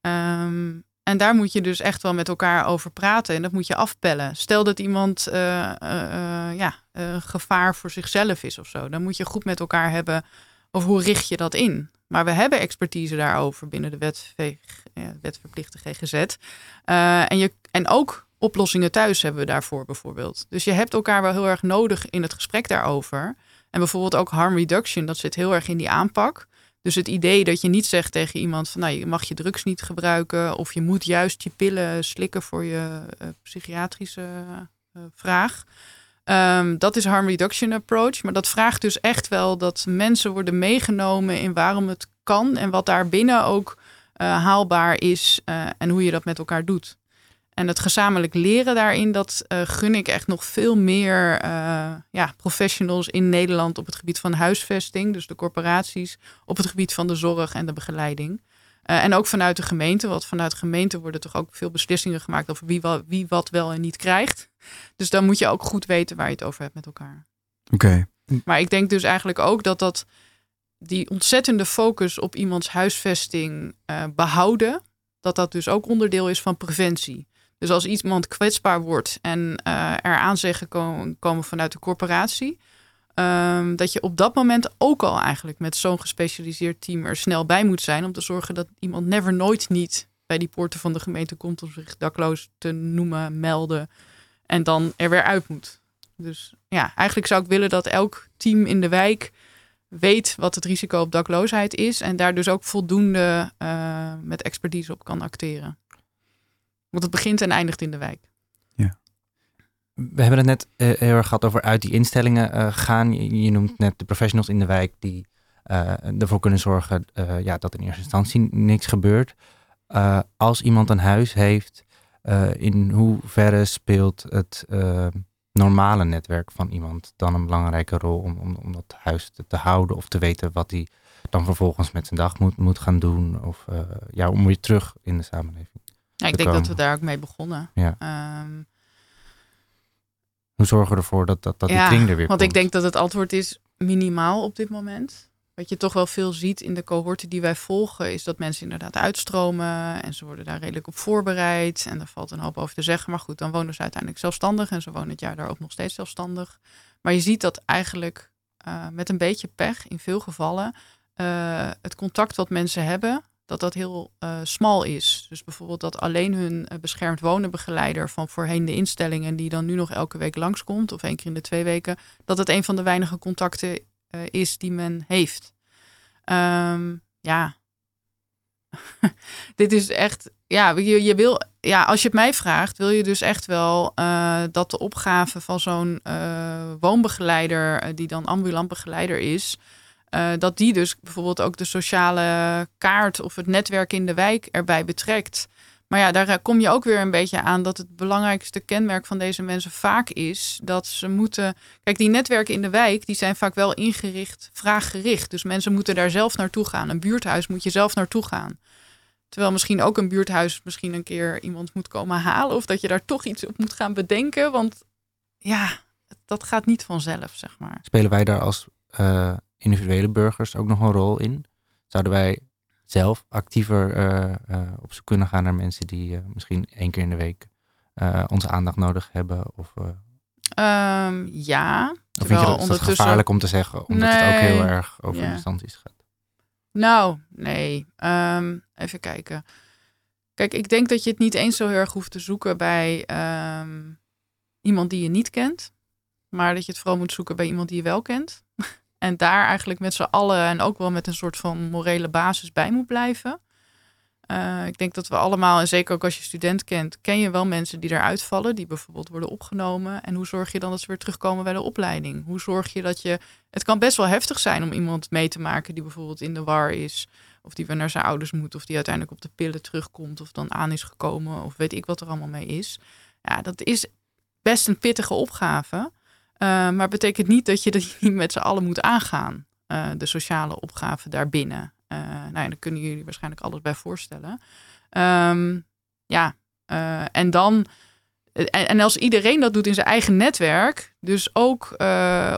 Um, en daar moet je dus echt wel met elkaar over praten en dat moet je afpellen. Stel dat iemand uh, uh, ja, gevaar voor zichzelf is of zo. Dan moet je goed met elkaar hebben over hoe richt je dat in. Maar we hebben expertise daarover binnen de wet, wetverplichte GGZ. Uh, en, je, en ook oplossingen thuis hebben we daarvoor bijvoorbeeld. Dus je hebt elkaar wel heel erg nodig in het gesprek daarover. En bijvoorbeeld ook harm reduction, dat zit heel erg in die aanpak. Dus het idee dat je niet zegt tegen iemand van nou, je mag je drugs niet gebruiken of je moet juist je pillen slikken voor je uh, psychiatrische vraag. Um, dat is harm reduction approach. Maar dat vraagt dus echt wel dat mensen worden meegenomen in waarom het kan en wat daarbinnen ook uh, haalbaar is uh, en hoe je dat met elkaar doet. En het gezamenlijk leren daarin, dat uh, gun ik echt nog veel meer ja, professionals in Nederland op het gebied van huisvesting, dus de corporaties, op het gebied van de zorg en de begeleiding. Uh, en ook vanuit de gemeente, want vanuit de gemeente worden toch ook veel beslissingen gemaakt over wie, wat, wie wat wel en niet krijgt. Dus dan moet je ook goed weten waar je het over hebt met elkaar. Oké. Okay. Maar ik denk dus eigenlijk ook dat dat die ontzettende focus op iemands huisvesting uh, behouden, dat dat dus ook onderdeel is van preventie. Dus als iemand kwetsbaar wordt en uh, er aanzeggen komen, komen vanuit de corporatie, Um, dat je op dat moment ook al eigenlijk met zo'n gespecialiseerd team er snel bij moet zijn. Om te zorgen dat iemand never nooit niet bij die poorten van de gemeente komt om zich dakloos te noemen, melden. En dan er weer uit moet. Dus ja, eigenlijk zou ik willen dat elk team in de wijk weet wat het risico op dakloosheid is. En daar dus ook voldoende uh, met expertise op kan acteren. Want het begint en eindigt in de wijk. We hebben het net uh, heel erg gehad over uit die instellingen uh, gaan. Je, je, noemt net de professionals in de wijk die uh, ervoor kunnen zorgen ja, dat in eerste instantie niks gebeurt. als iemand een huis heeft, in hoeverre speelt het normale netwerk van iemand dan een belangrijke rol om, om, om dat huis te, te, houden of te weten wat hij dan vervolgens met zijn dag moet, moet gaan doen? Of ja, om weer terug in de samenleving. Ja, ik denk komen. dat we daar ook mee begonnen. Ja. Um, hoe zorgen we ervoor dat, dat, dat ja, die kring er weer want komt? ik denk dat het antwoord is minimaal op dit moment. Wat je toch wel veel ziet in de cohorten die wij volgen, is dat mensen inderdaad uitstromen en ze worden daar redelijk op voorbereid. En er valt een hoop over te zeggen. Maar goed, dan wonen ze uiteindelijk zelfstandig en ze wonen het jaar daar ook nog steeds zelfstandig. Maar je ziet dat eigenlijk uh, met een beetje pech in veel gevallen uh, het contact wat mensen hebben, dat dat heel uh, smal is. Dus bijvoorbeeld dat alleen hun uh, beschermd wonenbegeleider van voorheen de instellingen, die dan nu nog elke week langskomt, of één keer in de twee weken, dat het een van de weinige contacten uh, is die men heeft. Ehm, ja, dit is echt, ja, je, je wil, ja, als je het mij vraagt, wil je dus echt wel dat de opgave van zo'n woonbegeleider, die dan ambulant begeleider is, dat die dus bijvoorbeeld ook de sociale kaart of het netwerk in de wijk erbij betrekt. Maar ja, daar kom je ook weer een beetje aan dat het belangrijkste kenmerk van deze mensen vaak is dat ze moeten. Kijk, die netwerken in de wijk, die zijn vaak wel ingericht, vraaggericht. Dus mensen moeten daar zelf naartoe gaan. Een buurthuis moet je zelf naartoe gaan. Terwijl misschien ook een buurthuis misschien een keer iemand moet komen halen. Of dat je daar toch iets op moet gaan bedenken. Want ja, dat gaat niet vanzelf, zeg maar. Spelen wij daar als uh, individuele burgers ook nog een rol in? Zouden wij zelf actiever uh, uh, op zoek kunnen gaan naar mensen die misschien één keer in de week onze aandacht nodig hebben? Of, um, ja. Of vind je dat, ondertussen... gevaarlijk om te zeggen, omdat nee, het ook heel erg over ja. instanties gaat? Nou, nee. Um, even kijken. Kijk, ik denk dat je het niet eens zo heel erg hoeft te zoeken bij um, iemand die je niet kent. Maar dat je het vooral moet zoeken bij iemand die je wel kent. En daar eigenlijk met z'n allen en ook wel met een soort van morele basis bij moet blijven. Uh, ik denk dat we allemaal, en zeker ook als je student kent, ken je wel mensen die eruit vallen, die bijvoorbeeld worden opgenomen. En hoe zorg je dan dat ze weer terugkomen bij de opleiding? Hoe zorg je dat je. Het kan best wel heftig zijn om iemand mee te maken die bijvoorbeeld in de war is, of die weer naar zijn ouders moet, of die uiteindelijk op de pillen terugkomt, of dan aan is gekomen, of weet ik wat er allemaal mee is. Ja, dat is best een pittige opgave. Uh, maar betekent niet dat je dat niet met z'n allen moet aangaan, uh, de sociale opgave daarbinnen. Uh, nou ja, daar kunnen jullie waarschijnlijk alles bij voorstellen. Um, ja, en dan. En, als iedereen dat doet in zijn eigen netwerk, dus ook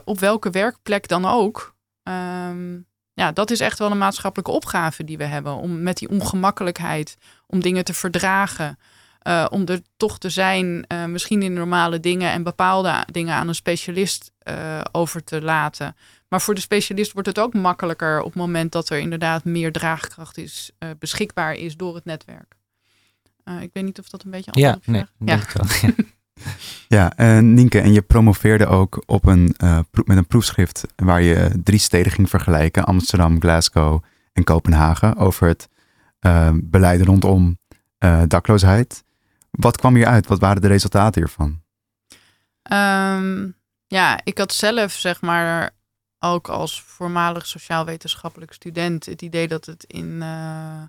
op welke werkplek dan ook. Um, ja, dat is echt wel een maatschappelijke opgave die we hebben. Om met die ongemakkelijkheid, om dingen te verdragen. Uh, om er toch te zijn, uh, misschien in normale dingen en bepaalde dingen aan een specialist uh, over te laten. Maar voor de specialist wordt het ook makkelijker op het moment dat er inderdaad meer draagkracht is, uh, beschikbaar is door het netwerk. Uh, ik weet niet of dat een beetje antwoord ja, nee, ja. Wel, ja. ja uh, Nienke, en je promoveerde ook op een, met een proefschrift waar je drie steden ging vergelijken: Amsterdam, Glasgow en Kopenhagen, over het beleid rondom dakloosheid. Wat kwam hier uit? Wat waren de resultaten hiervan? Um, ja, ik had zelf zeg maar ook als voormalig sociaal-wetenschappelijk student het idee dat het in uh,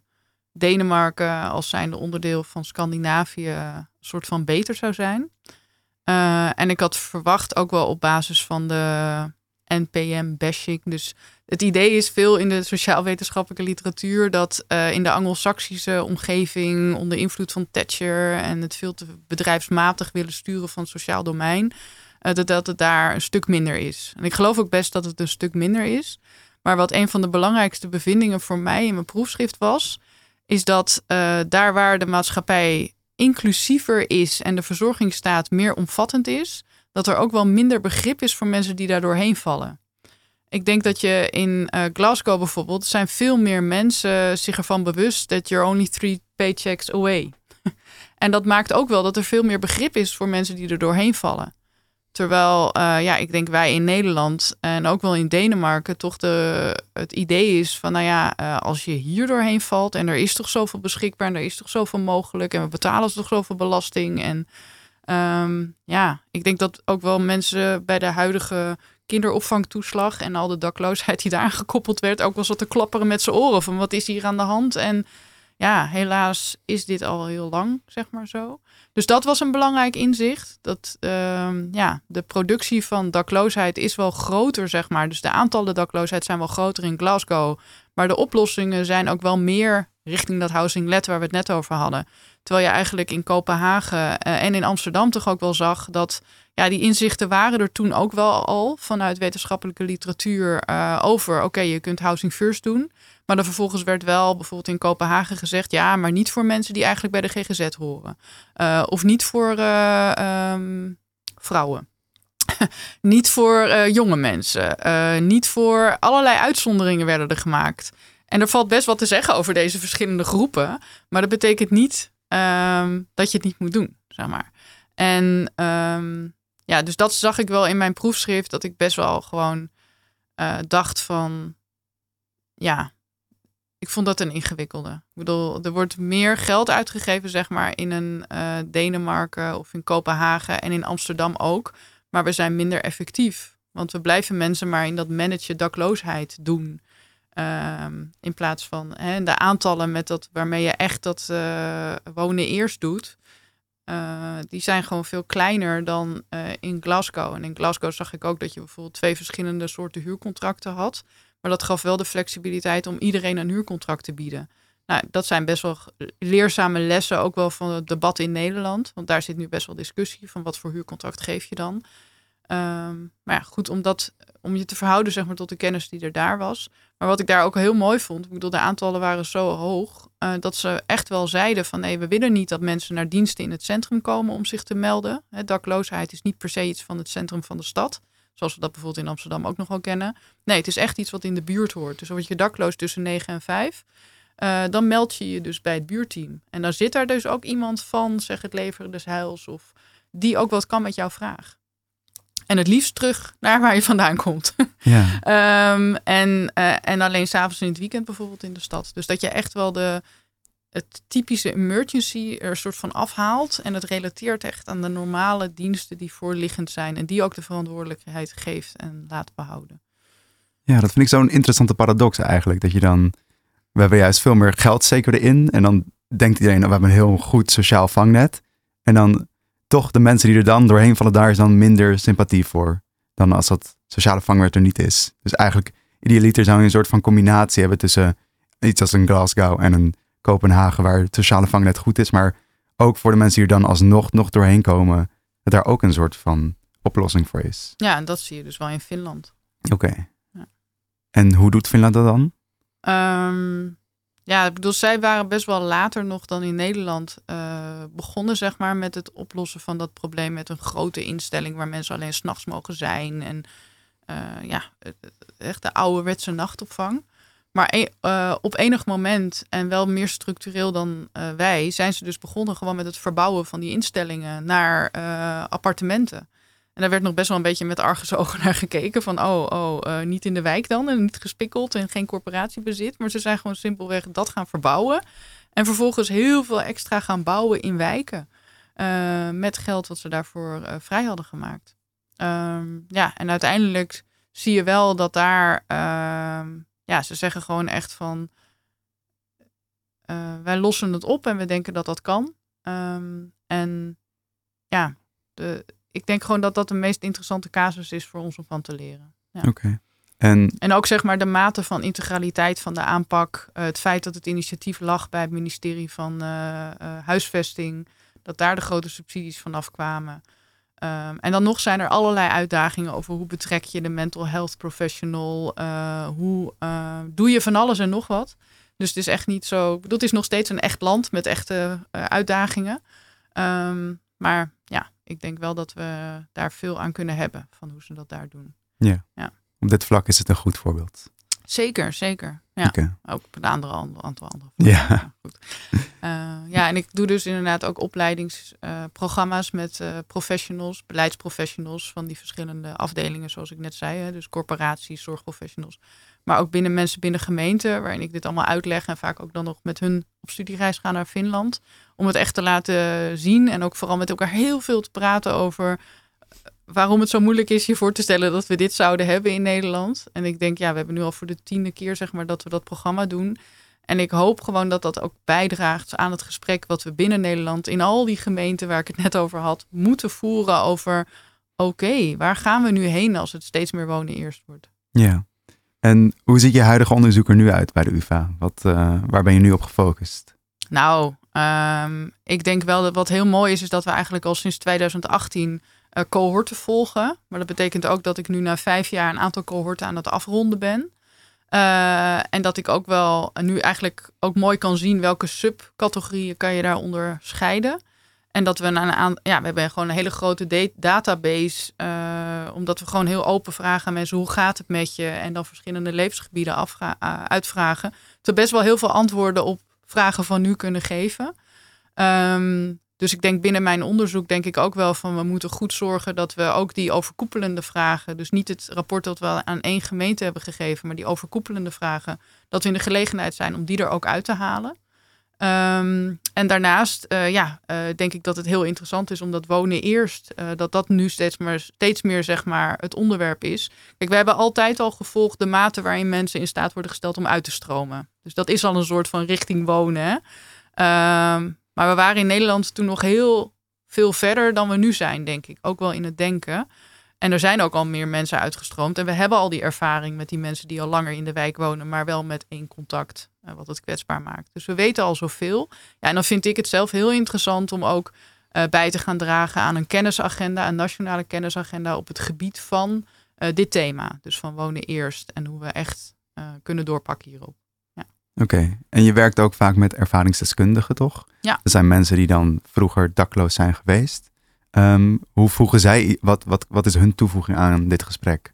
Denemarken als zijnde onderdeel van Scandinavië een soort van beter zou zijn. Uh, en ik had verwacht ook wel op basis van de NPM-bashing. Dus het idee is veel in de sociaal-wetenschappelijke literatuur dat uh, in de Anglo-Saxische omgeving onder invloed van Thatcher en het veel te bedrijfsmatig willen sturen van het sociaal domein, uh, dat het daar een stuk minder is. En ik geloof ook best dat het een stuk minder is. Maar wat een van de belangrijkste bevindingen voor mij in mijn proefschrift was, is dat uh, daar waar de maatschappij inclusiever is en de verzorgingsstaat meer omvattend is, dat er ook wel minder begrip is voor mensen die daar doorheen vallen. Ik denk dat je in uh, Glasgow bijvoorbeeld zijn veel meer mensen zich ervan bewust dat you're only three paychecks away. en dat maakt ook wel dat er veel meer begrip is voor mensen die er doorheen vallen. Terwijl, uh, ja, ik denk wij in Nederland en ook wel in Denemarken toch de, het idee is van, nou ja, uh, als je hier doorheen valt en er is toch zoveel beschikbaar en er is toch zoveel mogelijk en we betalen toch zoveel belasting. En um, ja, ik denk dat ook wel mensen bij de huidige kinderopvangtoeslag en al de dakloosheid die daar gekoppeld werd, ook wel zat te klapperen met zijn oren van wat is hier aan de hand. En ja, helaas is dit al heel lang, zeg maar zo. Dus dat was een belangrijk inzicht. Dat uh, ja, de productie van dakloosheid is wel groter, zeg maar. Dus de aantallen dakloosheid zijn wel groter in Glasgow. Maar de oplossingen zijn ook wel meer richting dat housing let waar we het net over hadden. Terwijl je eigenlijk in Kopenhagen uh, en in Amsterdam toch ook wel zag dat ja, die inzichten waren er toen ook wel al vanuit wetenschappelijke literatuur uh, over. Oké, je kunt housing first doen. Maar dan vervolgens werd wel bijvoorbeeld in Kopenhagen gezegd: ja, maar niet voor mensen die eigenlijk bij de GGZ horen. Uh, of niet voor uh, um, vrouwen. niet voor jonge mensen. niet voor allerlei uitzonderingen werden er gemaakt. En er valt best wat te zeggen over deze verschillende groepen. Maar dat betekent niet um, dat je het niet moet doen, zeg maar. En um, ja, dus dat zag ik wel in mijn proefschrift. Dat ik best wel gewoon dacht van ja, ik vond dat een ingewikkelde. Ik bedoel, er wordt meer geld uitgegeven, zeg maar, in een uh, Denemarken of in Kopenhagen en in Amsterdam ook. Maar we zijn minder effectief. Want we blijven mensen maar in dat managen dakloosheid doen. Um, in plaats van hè, de aantallen met dat, waarmee je echt dat uh, wonen eerst doet. Uh, die zijn gewoon veel kleiner dan uh, in Glasgow. En in Glasgow zag ik ook dat je bijvoorbeeld twee verschillende soorten huurcontracten had. Maar dat gaf wel de flexibiliteit om iedereen een huurcontract te bieden. Nou, dat zijn best wel leerzame lessen, ook wel van het debat in Nederland. Want daar zit nu best wel discussie van wat voor huurcontract geef je dan. Um, maar ja, goed, om, dat, om je te verhouden zeg maar, tot de kennis die er daar was. Maar wat ik daar ook heel mooi vond, ik bedoel, de aantallen waren zo hoog, uh, dat ze echt wel zeiden van nee, we willen niet dat mensen naar diensten in het centrum komen om zich te melden. He, dakloosheid is niet per se iets van het centrum van de stad. Zoals we dat bijvoorbeeld in Amsterdam ook nog wel kennen. Nee, het is echt iets wat in de buurt hoort. Dus word je dakloos tussen 9 en 5. Uh, dan meld je je dus bij het buurteam. En dan zit daar dus ook iemand van, zeg het leveren des heils, of die ook wat kan met jouw vraag. En het liefst terug naar waar je vandaan komt. Ja. um, en, uh, en alleen s'avonds in het weekend bijvoorbeeld in de stad. Dus dat je echt wel de, het typische emergency er soort van afhaalt. En het relateert echt aan de normale diensten die voorliggend zijn. En die ook de verantwoordelijkheid geeft en laat behouden. Ja, dat vind ik zo'n interessante paradox eigenlijk. Dat je dan, we hebben juist veel meer geld zeker erin. En dan denkt iedereen, nou, we hebben een heel goed sociaal vangnet. En dan toch de mensen die er dan doorheen vallen, daar is dan minder sympathie voor. Dan als dat sociale vangnet er niet is. Dus eigenlijk, idealiter zou je een soort van combinatie hebben tussen iets als een Glasgow en een Kopenhagen, waar het sociale vangnet goed is, maar ook voor de mensen die er dan alsnog nog doorheen komen, dat daar ook een soort van oplossing voor is. Ja, en dat zie je dus wel in Finland. Oké. Ja. En hoe doet Finland dat dan? Um, ja, ik bedoel, zij waren best wel later nog dan in Nederland uh, begonnen, zeg maar, met het oplossen van dat probleem met een grote instelling waar mensen alleen s'nachts mogen zijn. En uh, ja, echt de ouderwetse nachtopvang. Maar uh, op enig moment, en wel meer structureel dan wij, zijn ze dus begonnen gewoon met het verbouwen van die instellingen naar appartementen. En daar werd nog best wel een beetje met argusogen naar gekeken. Van oh, oh niet in de wijk dan en niet gespikkeld en geen corporatiebezit. Maar ze zijn gewoon simpelweg dat gaan verbouwen. En vervolgens heel veel extra gaan bouwen in wijken. met geld wat ze daarvoor vrij hadden gemaakt. Um, ja, en uiteindelijk zie je wel dat daar ehm, ja, ze zeggen gewoon echt van wij lossen het op en we denken dat dat kan. Um, en ja, de, ik denk gewoon dat dat de meest interessante casus is voor ons om van te leren. Ja. Oké. Okay. En... en ook zeg maar de mate van integraliteit van de aanpak. Uh, het feit dat het initiatief lag bij het ministerie van uh, Huisvesting. Dat daar de grote subsidies vanaf kwamen. Um, en dan nog zijn er allerlei uitdagingen over hoe betrek je de mental health professional, hoe doe je van alles en nog wat. Dus het is echt niet zo, dat is nog steeds een echt land met echte uitdagingen. Um, maar ik denk wel dat we daar veel aan kunnen hebben van hoe ze dat daar doen. Ja. ja. Op dit vlak is het een goed voorbeeld. Zeker, zeker. Ja, okay. ook op een andere, aantal andere Ja. ja, goed. Uh, ja, en ik doe dus inderdaad ook opleidingsprogramma's uh, met uh, professionals, beleidsprofessionals van die verschillende afdelingen, zoals ik net zei. Hè, dus corporaties, zorgprofessionals. Maar ook binnen mensen binnen gemeenten, waarin ik dit allemaal uitleg en vaak ook dan nog met hun op studiereis gaan naar Finland. Om het echt te laten zien en ook vooral met elkaar heel veel te praten over waarom het zo moeilijk is je voor te stellen dat we dit zouden hebben in Nederland. En ik denk, ja, we hebben nu al voor de tiende keer zeg maar dat we dat programma doen. En ik hoop gewoon dat dat ook bijdraagt aan het gesprek wat we binnen Nederland in al die gemeenten waar ik het net over had, moeten voeren over oké, waar gaan we nu heen als het steeds meer wonen eerst wordt? Ja. En hoe ziet je huidige onderzoek er nu uit bij de UvA? Wat, uh, waar ben je nu op gefocust? Nou, um, ik denk wel dat wat heel mooi is, is dat we eigenlijk al sinds 2018 uh, cohorten volgen. Maar dat betekent ook dat ik nu na vijf jaar een aantal cohorten aan het afronden ben. Uh, en dat ik ook wel nu eigenlijk ook mooi kan zien welke subcategorieën kan je daaronder scheiden. En dat we een ja, we hebben gewoon een hele grote database. Uh, omdat we gewoon heel open vragen aan mensen hoe gaat het met je? En dan verschillende levensgebieden afvra- uitvragen. We best wel heel veel antwoorden op vragen van nu kunnen geven. Um, Dus ik denk binnen mijn onderzoek denk ik ook wel van we moeten goed zorgen dat we ook die overkoepelende vragen, dus niet het rapport dat we aan één gemeente hebben gegeven, maar die overkoepelende vragen, dat we in de gelegenheid zijn om die er ook uit te halen. Ehm, en daarnaast uh, ja, uh, denk ik dat het heel interessant is omdat wonen eerst, uh, dat dat nu steeds, maar, steeds meer zeg maar, het onderwerp is. Kijk, we hebben altijd al gevolgd de mate waarin mensen in staat worden gesteld om uit te stromen. Dus dat is al een soort van richting wonen. Hè? Um, maar we waren in Nederland toen nog heel veel verder dan we nu zijn, denk ik. Ook wel in het denken. En er zijn ook al meer mensen uitgestroomd. En we hebben al die ervaring met die mensen die al langer in de wijk wonen, maar wel met één contact, eh, wat het kwetsbaar maakt. Dus we weten al zoveel. Ja, en dan vind ik het zelf heel interessant om ook uh, bij te gaan dragen aan een kennisagenda, een nationale kennisagenda op het gebied van uh, dit thema. Dus van wonen eerst en hoe we echt kunnen doorpakken hierop. Oké, en je werkt ook vaak met ervaringsdeskundigen, toch? Ja. Er zijn mensen die dan vroeger dakloos zijn geweest. Um, hoe voegen zij, wat, wat, wat is hun toevoeging aan dit gesprek?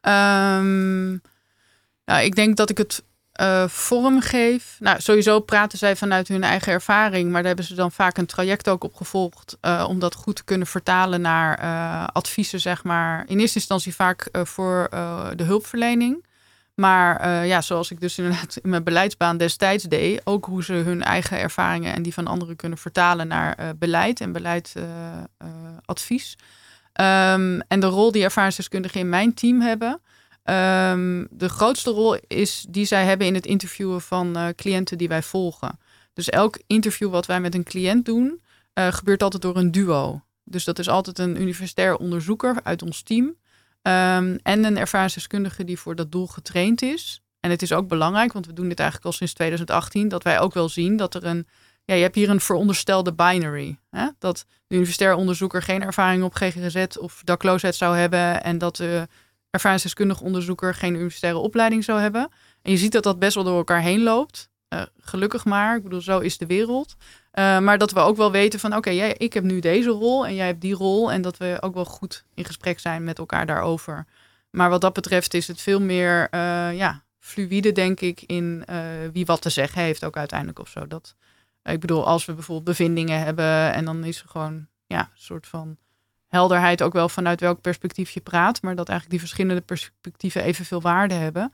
Um, nou, ik denk dat ik het uh, vorm geef. Nou, sowieso praten zij vanuit hun eigen ervaring, maar daar hebben ze dan vaak een traject ook op gevolgd uh, om dat goed te kunnen vertalen naar uh, adviezen, zeg maar. In eerste instantie vaak voor de hulpverlening. Maar uh, ja, zoals ik dus inderdaad in mijn beleidsbaan destijds deed, ook hoe ze hun eigen ervaringen en die van anderen kunnen vertalen naar uh, beleid en beleidsadvies. Uh, um, en de rol die ervaringsdeskundigen in mijn team hebben. Um, de grootste rol is die zij hebben in het interviewen van cliënten die wij volgen. Dus elk interview wat wij met een cliënt doen, gebeurt altijd door een duo. Dus dat is altijd een universitair onderzoeker uit ons team. Um, en een ervaringsdeskundige die voor dat doel getraind is. En het is ook belangrijk, want we doen dit eigenlijk al sinds 2018, dat wij ook wel zien dat er een. Ja, je hebt hier een veronderstelde binary. Hè? Dat de universitair onderzoeker geen ervaring op GGZ of dakloosheid zou hebben. En dat de ervaringsdeskundige onderzoeker geen universitaire opleiding zou hebben. En je ziet dat dat best wel door elkaar heen loopt. Uh, gelukkig maar, ik bedoel, zo is de wereld. Uh, maar dat we ook wel weten van oké, okay, ik heb nu deze rol en jij hebt die rol. En dat we ook wel goed in gesprek zijn met elkaar daarover. Maar wat dat betreft is het veel meer uh, ja, fluïde, denk ik, in wie wat te zeggen heeft ook uiteindelijk of zo. Dat, ik bedoel, als we bijvoorbeeld bevindingen hebben en dan is er gewoon ja, een soort van helderheid ook wel vanuit welk perspectief je praat. Maar dat eigenlijk die verschillende perspectieven evenveel waarde hebben.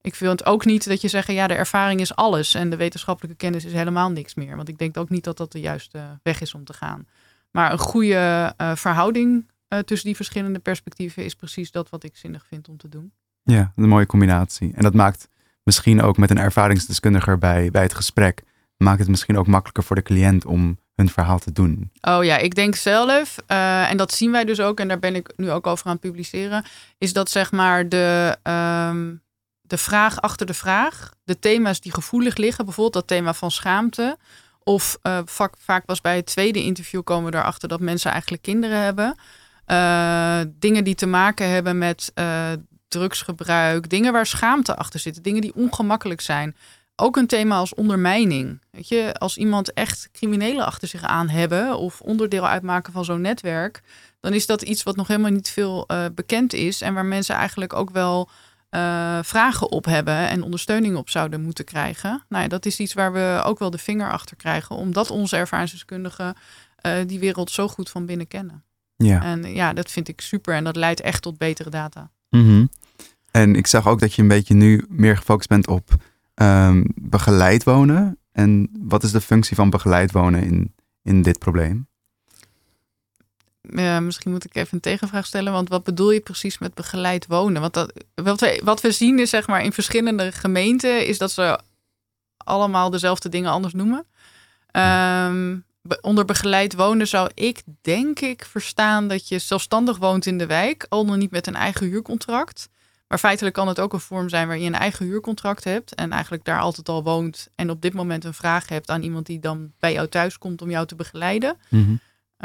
Ik vind ook niet dat je zegt, ja, de ervaring is alles en de wetenschappelijke kennis is helemaal niks meer. Want ik denk ook niet dat dat de juiste weg is om te gaan. Maar een goede uh, verhouding uh, tussen die verschillende perspectieven is precies dat wat ik zinnig vind om te doen. Ja, een mooie combinatie. En dat maakt misschien ook met een ervaringsdeskundige bij, bij het gesprek, maakt het misschien ook makkelijker voor de cliënt om hun verhaal te doen. Oh ja, ik denk zelf, uh, en dat zien wij dus ook, en daar ben ik nu ook over aan het publiceren, is dat zeg maar de. Um, de vraag achter de vraag, de thema's die gevoelig liggen, bijvoorbeeld dat thema van schaamte. Of uh, vaak, vaak was bij het tweede interview komen we erachter dat mensen eigenlijk kinderen hebben. Uh, dingen die te maken hebben met uh, drugsgebruik, dingen waar schaamte achter zit, dingen die ongemakkelijk zijn. Ook een thema als ondermijning. Weet je, als iemand echt criminelen achter zich aan hebben of onderdeel uitmaken van zo'n netwerk, dan is dat iets wat nog helemaal niet veel bekend is en waar mensen eigenlijk ook wel uh, vragen op hebben en ondersteuning op zouden moeten krijgen. Nou ja, dat is iets waar we ook wel de vinger achter krijgen, omdat onze ervaringsdeskundigen uh, die wereld zo goed van binnen kennen. Ja. En ja, dat vind ik super en dat leidt echt tot betere data. Mm -hmm. En ik zag ook dat je een beetje nu meer gefocust bent op um, begeleid wonen. En wat is de functie van begeleid wonen in, in dit probleem? Misschien moet ik even een tegenvraag stellen. Want wat bedoel je precies met begeleid wonen? Want dat, wat, we, wat we zien is zeg maar in verschillende gemeenten... is dat ze allemaal dezelfde dingen anders noemen. Um, onder begeleid wonen zou ik denk ik verstaan... dat je zelfstandig woont in de wijk. Al nog niet met een eigen huurcontract. Maar feitelijk kan het ook een vorm zijn waar je een eigen huurcontract hebt. En eigenlijk daar altijd al woont. En op dit moment een vraag hebt aan iemand die dan bij jou thuis komt om jou te begeleiden. Mm -hmm.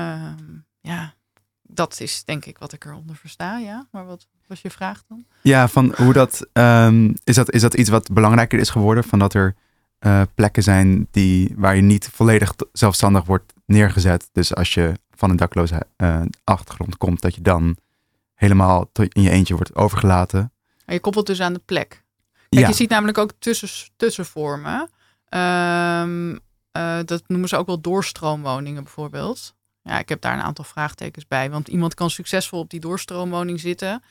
um, ja, dat is denk ik wat ik eronder versta, ja. Maar wat was je vraag dan? Ja, van hoe dat, um, is dat, is dat iets wat belangrijker is geworden? Van dat er uh, plekken zijn die, waar je niet volledig zelfstandig wordt neergezet. Dus als je van een dakloze uh, achtergrond komt, dat je dan helemaal in je eentje wordt overgelaten. En je koppelt dus aan de plek. Kijk, ja. je ziet namelijk ook tussen, tussenvormen. Um, eh, dat noemen ze ook wel doorstroomwoningen bijvoorbeeld. Ja, ik heb daar een aantal vraagtekens bij. Want iemand kan succesvol op die doorstroomwoning zitten.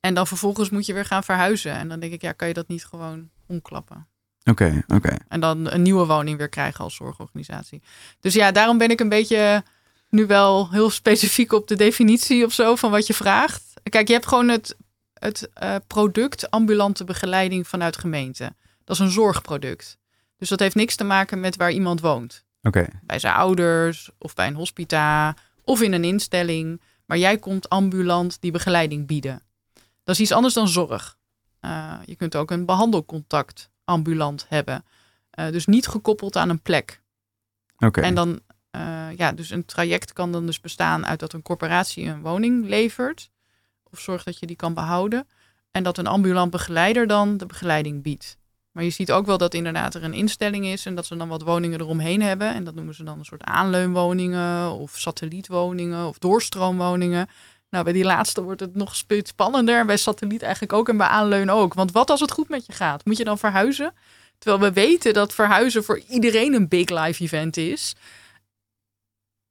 En dan vervolgens moet je weer gaan verhuizen. En dan denk ik, ja, kan je dat niet gewoon omklappen? Oké, oké. En dan een nieuwe woning weer krijgen als zorgorganisatie. Dus ja, daarom ben ik een beetje nu wel heel specifiek op de definitie of zo van wat je vraagt. Kijk, je hebt gewoon het, het uh, product ambulante begeleiding vanuit gemeente. Dat is een zorgproduct. Dus dat heeft niks te maken met waar iemand woont. Bij zijn ouders of bij een hospita of in een instelling. Maar jij komt ambulant die begeleiding bieden. Dat is iets anders dan zorg. Uh, je kunt ook een behandelcontact ambulant hebben. Uh, dus niet gekoppeld aan een plek. Oké. En dan, uh, ja, dus een traject kan dan dus bestaan uit dat een corporatie een woning levert. Of zorgt dat je die kan behouden. En dat een ambulant begeleider dan de begeleiding biedt. Maar je ziet ook wel dat inderdaad er een instelling is en dat ze dan wat woningen eromheen hebben. En dat noemen ze dan een soort aanleunwoningen of satellietwoningen of doorstroomwoningen. Nou, bij die laatste wordt het nog spannender. En bij satelliet eigenlijk ook en bij aanleun ook. Want wat als het goed met je gaat? Moet je dan verhuizen? Terwijl we weten dat verhuizen voor iedereen een big life event is.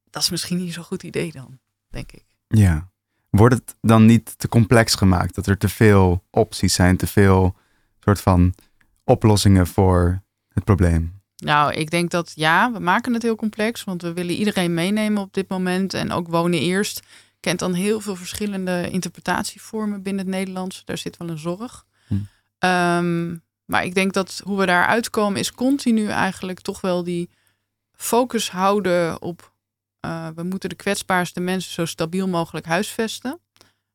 Dat is misschien niet zo'n goed idee dan, denk ik. Ja. Wordt het dan niet te complex gemaakt? Dat er te veel opties zijn, te veel soort van oplossingen voor het probleem? Nou, ik denk dat ja, we maken het heel complex, want we willen iedereen meenemen op dit moment en ook wonen eerst. Kent dan heel veel verschillende interpretatievormen binnen het Nederlands. Daar zit wel een zorg. Hm. Um, maar ik denk dat hoe we daar uitkomen is continu eigenlijk toch wel die focus houden op uh, we moeten de kwetsbaarste mensen zo stabiel mogelijk huisvesten.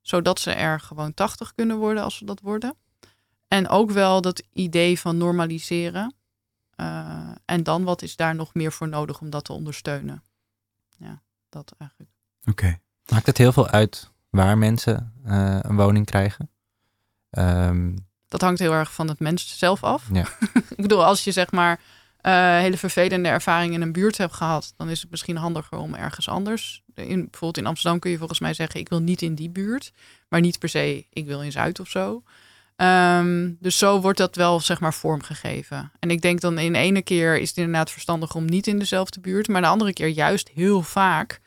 Zodat ze er gewoon 80 kunnen worden als ze dat worden. En ook wel dat idee van normaliseren. Uh, en dan wat is daar nog meer voor nodig om dat te ondersteunen? Ja, dat eigenlijk. Oké. Okay. Maakt het heel veel uit waar mensen uh, een woning krijgen? Um, dat hangt heel erg van het mens zelf af. Ja. ik bedoel, als je zeg maar uh, hele vervelende ervaring in een buurt hebt gehad, dan is het misschien handiger om ergens anders. In, bijvoorbeeld in Amsterdam kun je volgens mij zeggen: ik wil niet in die buurt, maar niet per se ik wil in Zuid of zo. Um, dus zo wordt dat wel zeg maar vormgegeven. En ik denk dan in de ene keer is het inderdaad verstandig om niet in dezelfde buurt, maar de andere keer juist heel vaak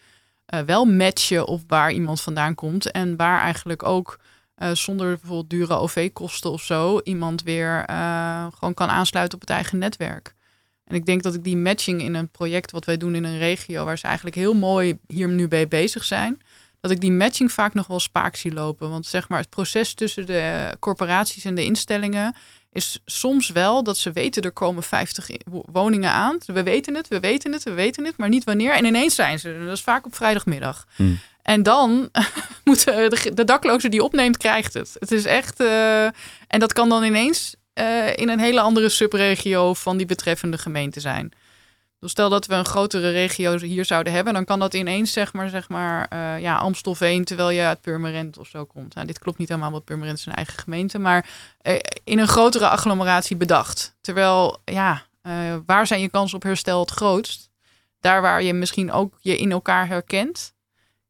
uh, wel matchen op waar iemand vandaan komt en waar eigenlijk ook uh, zonder bijvoorbeeld dure OV-kosten of zo iemand weer uh, gewoon kan aansluiten op het eigen netwerk. En ik denk dat ik die matching in een project wat wij doen in een regio, waar ze eigenlijk heel mooi hier nu bij bezig zijn, dat ik die matching vaak nog wel spaak zie lopen. Want zeg maar, het proces tussen de corporaties en de instellingen is soms wel dat ze weten er komen 50 woningen aan. We weten het, we weten het, we weten het, maar niet wanneer. En ineens zijn ze er. Dat is vaak op vrijdagmiddag. Hmm. En dan moet de, de, dakloze die opneemt, krijgt het. Het is echt. Uh, en dat kan dan ineens uh, in een hele andere subregio van die betreffende gemeente zijn. Stel dat we een grotere regio hier zouden hebben, dan kan dat ineens zeg maar, zeg maar uh, ja, Amstelveen, terwijl je uit Purmerend of zo komt. Nou, dit klopt niet helemaal, want Purmerend is een eigen gemeente, maar in een grotere agglomeratie bedacht. Terwijl, ja, waar zijn je kansen op herstel het grootst? Daar waar je misschien ook je in elkaar herkent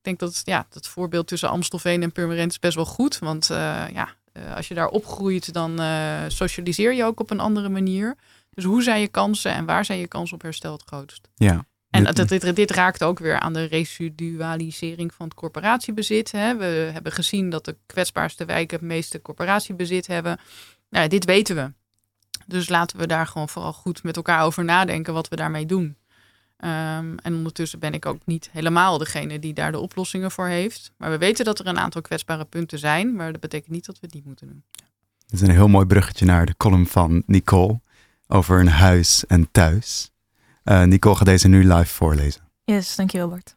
ik denk dat ja, dat voorbeeld tussen Amstelveen en Purmerend is best wel goed. Want ja, als je daar opgroeit, dan socialiseer je ook op een andere manier. Dus hoe zijn je kansen en waar zijn je kansen op herstel het grootst? Ja. En dit, dit, dit raakt ook weer aan de residualisering van het corporatiebezit. Hè. We hebben gezien dat de kwetsbaarste wijken het meeste corporatiebezit hebben. Nou, dit weten we. Dus laten we daar gewoon vooral goed met elkaar over nadenken wat we daarmee doen. Um, en ondertussen ben ik ook niet helemaal degene die daar de oplossingen voor heeft. Maar we weten dat er een aantal kwetsbare punten zijn, maar dat betekent niet dat we het niet moeten doen. Het is een heel mooi bruggetje naar de column van Nicole over een huis en thuis. Uh, Nicole gaat deze nu live voorlezen. Yes, dankjewel Bart.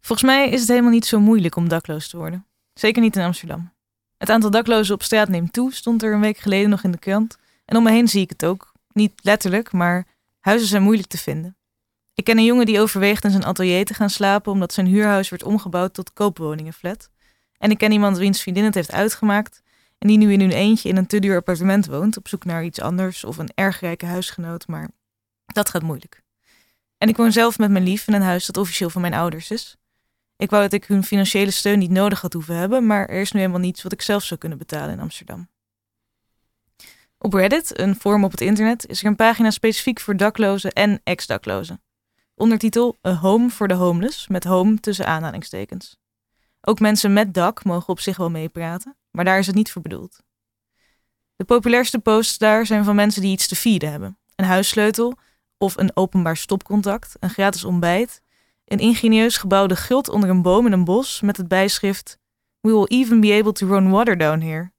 Volgens mij is het helemaal niet zo moeilijk om dakloos te worden. Zeker niet in Amsterdam. Het aantal daklozen op straat neemt toe, stond er een week geleden nog in de krant. En om me heen zie ik het ook. Niet letterlijk, maar huizen zijn moeilijk te vinden. Ik ken een jongen die overweegt in zijn atelier te gaan slapen omdat zijn huurhuis wordt omgebouwd tot koopwoningenflat. En ik ken iemand wiens vriendin het heeft uitgemaakt die nu in hun eentje in een te duur appartement woont op zoek naar iets anders of een erg rijke huisgenoot, maar dat gaat moeilijk. En ik woon zelf met mijn lief in een huis dat officieel van mijn ouders is. Ik wou dat ik hun financiële steun niet nodig had hoeven hebben, maar er is nu helemaal niets wat ik zelf zou kunnen betalen in Amsterdam. Op Reddit, een forum op het internet, is er een pagina specifiek voor daklozen en ex-daklozen. Ondertitel A Home for the Homeless, met home tussen aanhalingstekens. Ook mensen met dak mogen op zich wel meepraten, maar daar is het niet voor bedoeld. De populairste posts daar zijn van mensen die iets te feeden hebben. Een huissleutel of een openbaar stopcontact, een gratis ontbijt, een ingenieus gebouwde guld onder een boom in een bos met het bijschrift We will even be able to run water down here.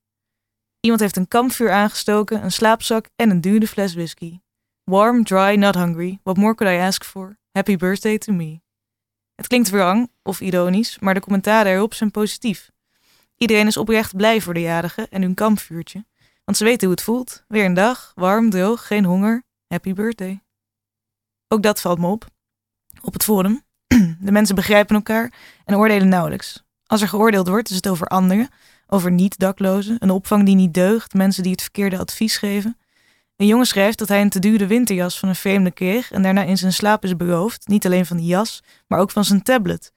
Iemand heeft een kampvuur aangestoken, een slaapzak en een dure fles whisky. Warm, dry, not hungry. What more could I ask for? Happy birthday to me. Het klinkt wrang of ironisch, maar de commentaren erop zijn positief. Iedereen is oprecht blij voor de jarigen en hun kampvuurtje. Want ze weten hoe het voelt. Weer een dag, warm, droog, geen honger. Happy birthday. Ook dat valt me op. Op het forum. De mensen begrijpen elkaar en oordelen nauwelijks. Als er geoordeeld wordt, is het over anderen, over niet-daklozen, een opvang die niet deugt, mensen die het verkeerde advies geven. Een jongen schrijft dat hij een te dure winterjas van een vreemde kreeg en daarna in zijn slaap is beroofd, niet alleen van die jas, maar ook van zijn tablet.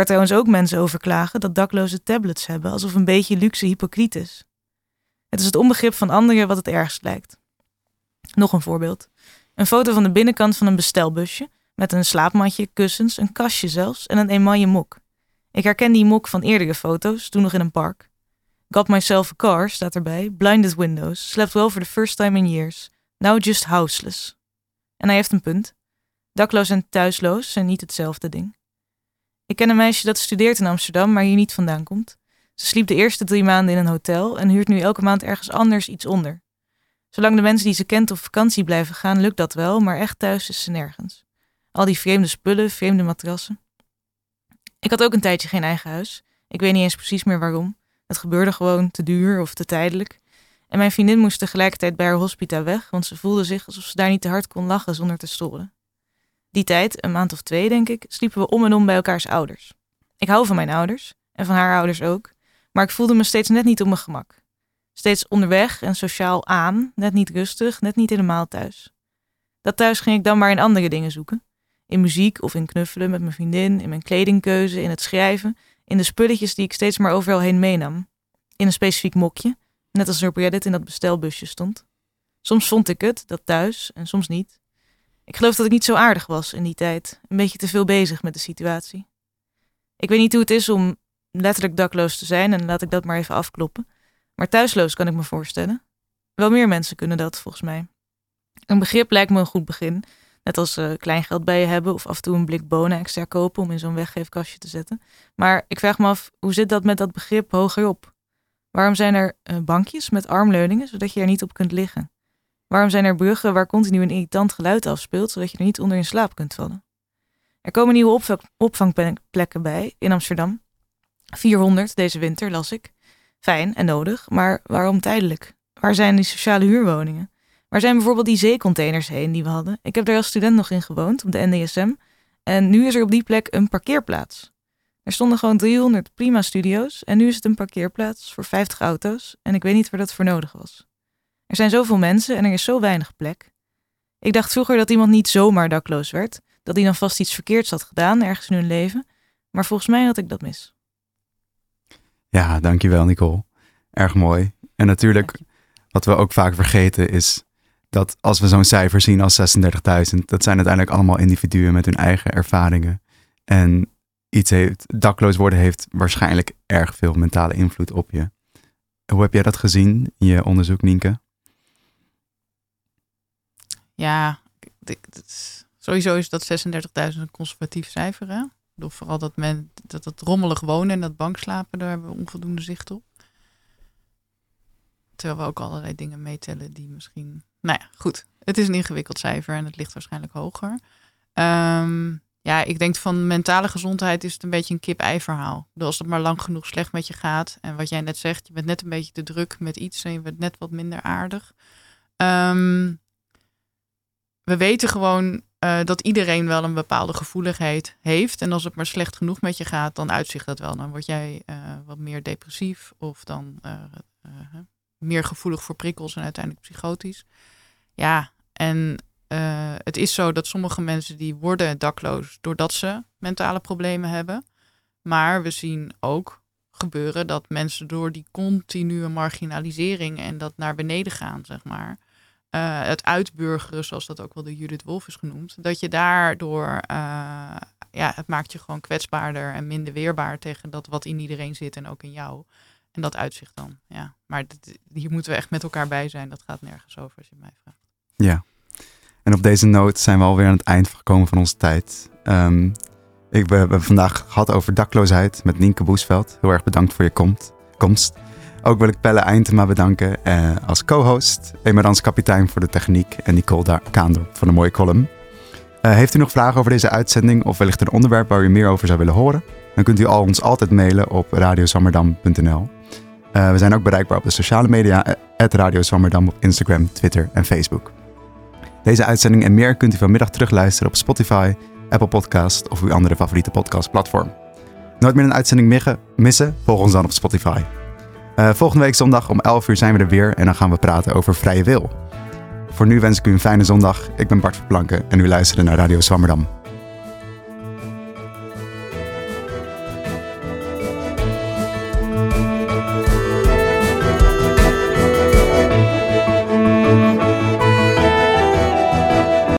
Waar trouwens ook mensen over klagen dat daklozen tablets hebben, alsof een beetje luxe hypocriet is. Het is het onbegrip van anderen wat het ergst lijkt. Nog een voorbeeld. Een foto van de binnenkant van een bestelbusje, met een slaapmatje, kussens, een kastje zelfs en een emaille mok. Ik herken die mok van eerdere foto's, toen nog in een park. Got myself a car, staat erbij, blinded windows, slept well for the first time in years, now just houseless. En hij heeft een punt. Dakloos en thuisloos zijn niet hetzelfde ding. Ik ken een meisje dat studeert in Amsterdam, maar hier niet vandaan komt. Ze sliep de eerste drie maanden in een hotel en huurt nu elke maand ergens anders iets onder. Zolang de mensen die ze kent op vakantie blijven gaan, lukt dat wel, maar echt thuis is ze nergens. Al die vreemde spullen, vreemde matrassen. Ik had ook een tijdje geen eigen huis. Ik weet niet eens precies meer waarom. Het gebeurde gewoon te duur of te tijdelijk. En mijn vriendin moest tegelijkertijd bij haar hospita weg, want ze voelde zich alsof ze daar niet te hard kon lachen zonder te storen. Die tijd, een maand of twee denk ik, sliepen we om en om bij elkaars ouders. Ik hou van mijn ouders, en van haar ouders ook, maar ik voelde me steeds net niet op mijn gemak. Steeds onderweg en sociaal aan, net niet rustig, net niet helemaal thuis. Dat thuis ging ik dan maar in andere dingen zoeken. In muziek of in knuffelen met mijn vriendin, in mijn kledingkeuze, in het schrijven, in de spulletjes die ik steeds maar overal heen meenam. In een specifiek mokje, net als er op Reddit in dat bestelbusje stond. Soms vond ik het, dat thuis, en soms niet. Ik geloof dat ik niet zo aardig was in die tijd, een beetje te veel bezig met de situatie. Ik weet niet hoe het is om letterlijk dakloos te zijn en laat ik dat maar even afkloppen. Maar thuisloos kan ik me voorstellen. Wel meer mensen kunnen dat, volgens mij. Een begrip lijkt me een goed begin. Net als uh, kleingeld bij je hebben of af en toe een blik bonen extra kopen om in zo'n weggeefkastje te zetten. Maar ik vraag me af, hoe zit dat met dat begrip hogerop? Waarom zijn er uh, bankjes met armleuningen, zodat je er niet op kunt liggen? Waarom zijn er bruggen waar continu een irritant geluid afspeelt, zodat je er niet onder in slaap kunt vallen? Er komen nieuwe opvangplekken bij in Amsterdam. 400 deze winter, las ik. Fijn en nodig, maar waarom tijdelijk? Waar zijn die sociale huurwoningen? Waar zijn bijvoorbeeld die zeecontainers heen die we hadden? Ik heb daar als student nog in gewoond, op de NDSM. En nu is er op die plek een parkeerplaats. Er stonden gewoon 300 prima studio's en nu is het een parkeerplaats voor 50 auto's en ik weet niet waar dat voor nodig was. Er zijn zoveel mensen en er is zo weinig plek. Ik dacht vroeger dat iemand niet zomaar dakloos werd, dat hij dan vast iets verkeerds had gedaan ergens in hun leven, maar volgens mij had ik dat mis. Ja, dankjewel Nicole. Erg mooi. En natuurlijk, wat we ook vaak vergeten is dat als we zo'n cijfer zien als 36.000, dat zijn uiteindelijk allemaal individuen met hun eigen ervaringen. En iets heeft, dakloos worden heeft waarschijnlijk erg veel mentale invloed op je. Hoe heb jij dat gezien in je onderzoek, Nienke? Ja, sowieso is dat 36.000 een conservatief cijfer. Hè? Door vooral dat men dat het rommelig wonen en dat bankslapen, daar hebben we onvoldoende zicht op. Terwijl we ook allerlei dingen meetellen die misschien. Nou ja, goed. Het is een ingewikkeld cijfer en het ligt waarschijnlijk hoger. Ehm, ja, ik denk van mentale gezondheid is het een beetje een kip-ei verhaal. als het maar lang genoeg slecht met je gaat. En wat jij net zegt, je bent net een beetje te druk met iets en je bent net wat minder aardig. Um, we weten gewoon uh, dat iedereen wel een bepaalde gevoeligheid heeft. En als het maar slecht genoeg met je gaat, dan uitzicht dat wel. Dan word jij uh, wat meer depressief of dan uh, meer gevoelig voor prikkels en uiteindelijk psychotisch. Ja, en het is zo dat sommige mensen die worden dakloos doordat ze mentale problemen hebben. Maar we zien ook gebeuren dat mensen door die continue marginalisering en dat naar beneden gaan, zeg maar, uh, het uitburgeren, zoals dat ook wel door Judith Wolf is genoemd, dat je daardoor, uh, ja, het maakt je gewoon kwetsbaarder en minder weerbaar tegen dat wat in iedereen zit en ook in jou. En dat uitzicht dan, ja. Maar dit, hier moeten we echt met elkaar bij zijn. Dat gaat nergens over als je mij vraagt. Ja. En op deze noot zijn we alweer aan het eind gekomen van onze tijd. Um, ik, we hebben vandaag gehad over dakloosheid met Nienke Boesveld. Heel erg bedankt voor je komt, komst. Ook wil ik Pelle Eintema bedanken eh, als co-host. Emerans kapitein voor de techniek en Nicole Kaandorp voor de mooie column. Uh, heeft u nog vragen over deze uitzending of wellicht een onderwerp waar u meer over zou willen horen? Dan kunt u al ons altijd mailen op radioswammerdam.nl. Uh, eh, we zijn ook bereikbaar op de sociale media, Zwammerdam op Instagram, Twitter en Facebook. Deze uitzending en meer kunt u vanmiddag terugluisteren op Spotify, Apple Podcast of uw andere favoriete podcastplatform. Nooit meer een uitzending missen? Volg ons dan op Spotify. Uh, volgende week zondag om 11 uur zijn we er weer en dan gaan we praten over vrije wil. Voor nu wens ik u een fijne zondag. Ik ben Bart Verplanken en u luistert naar Radio Zwammerdam.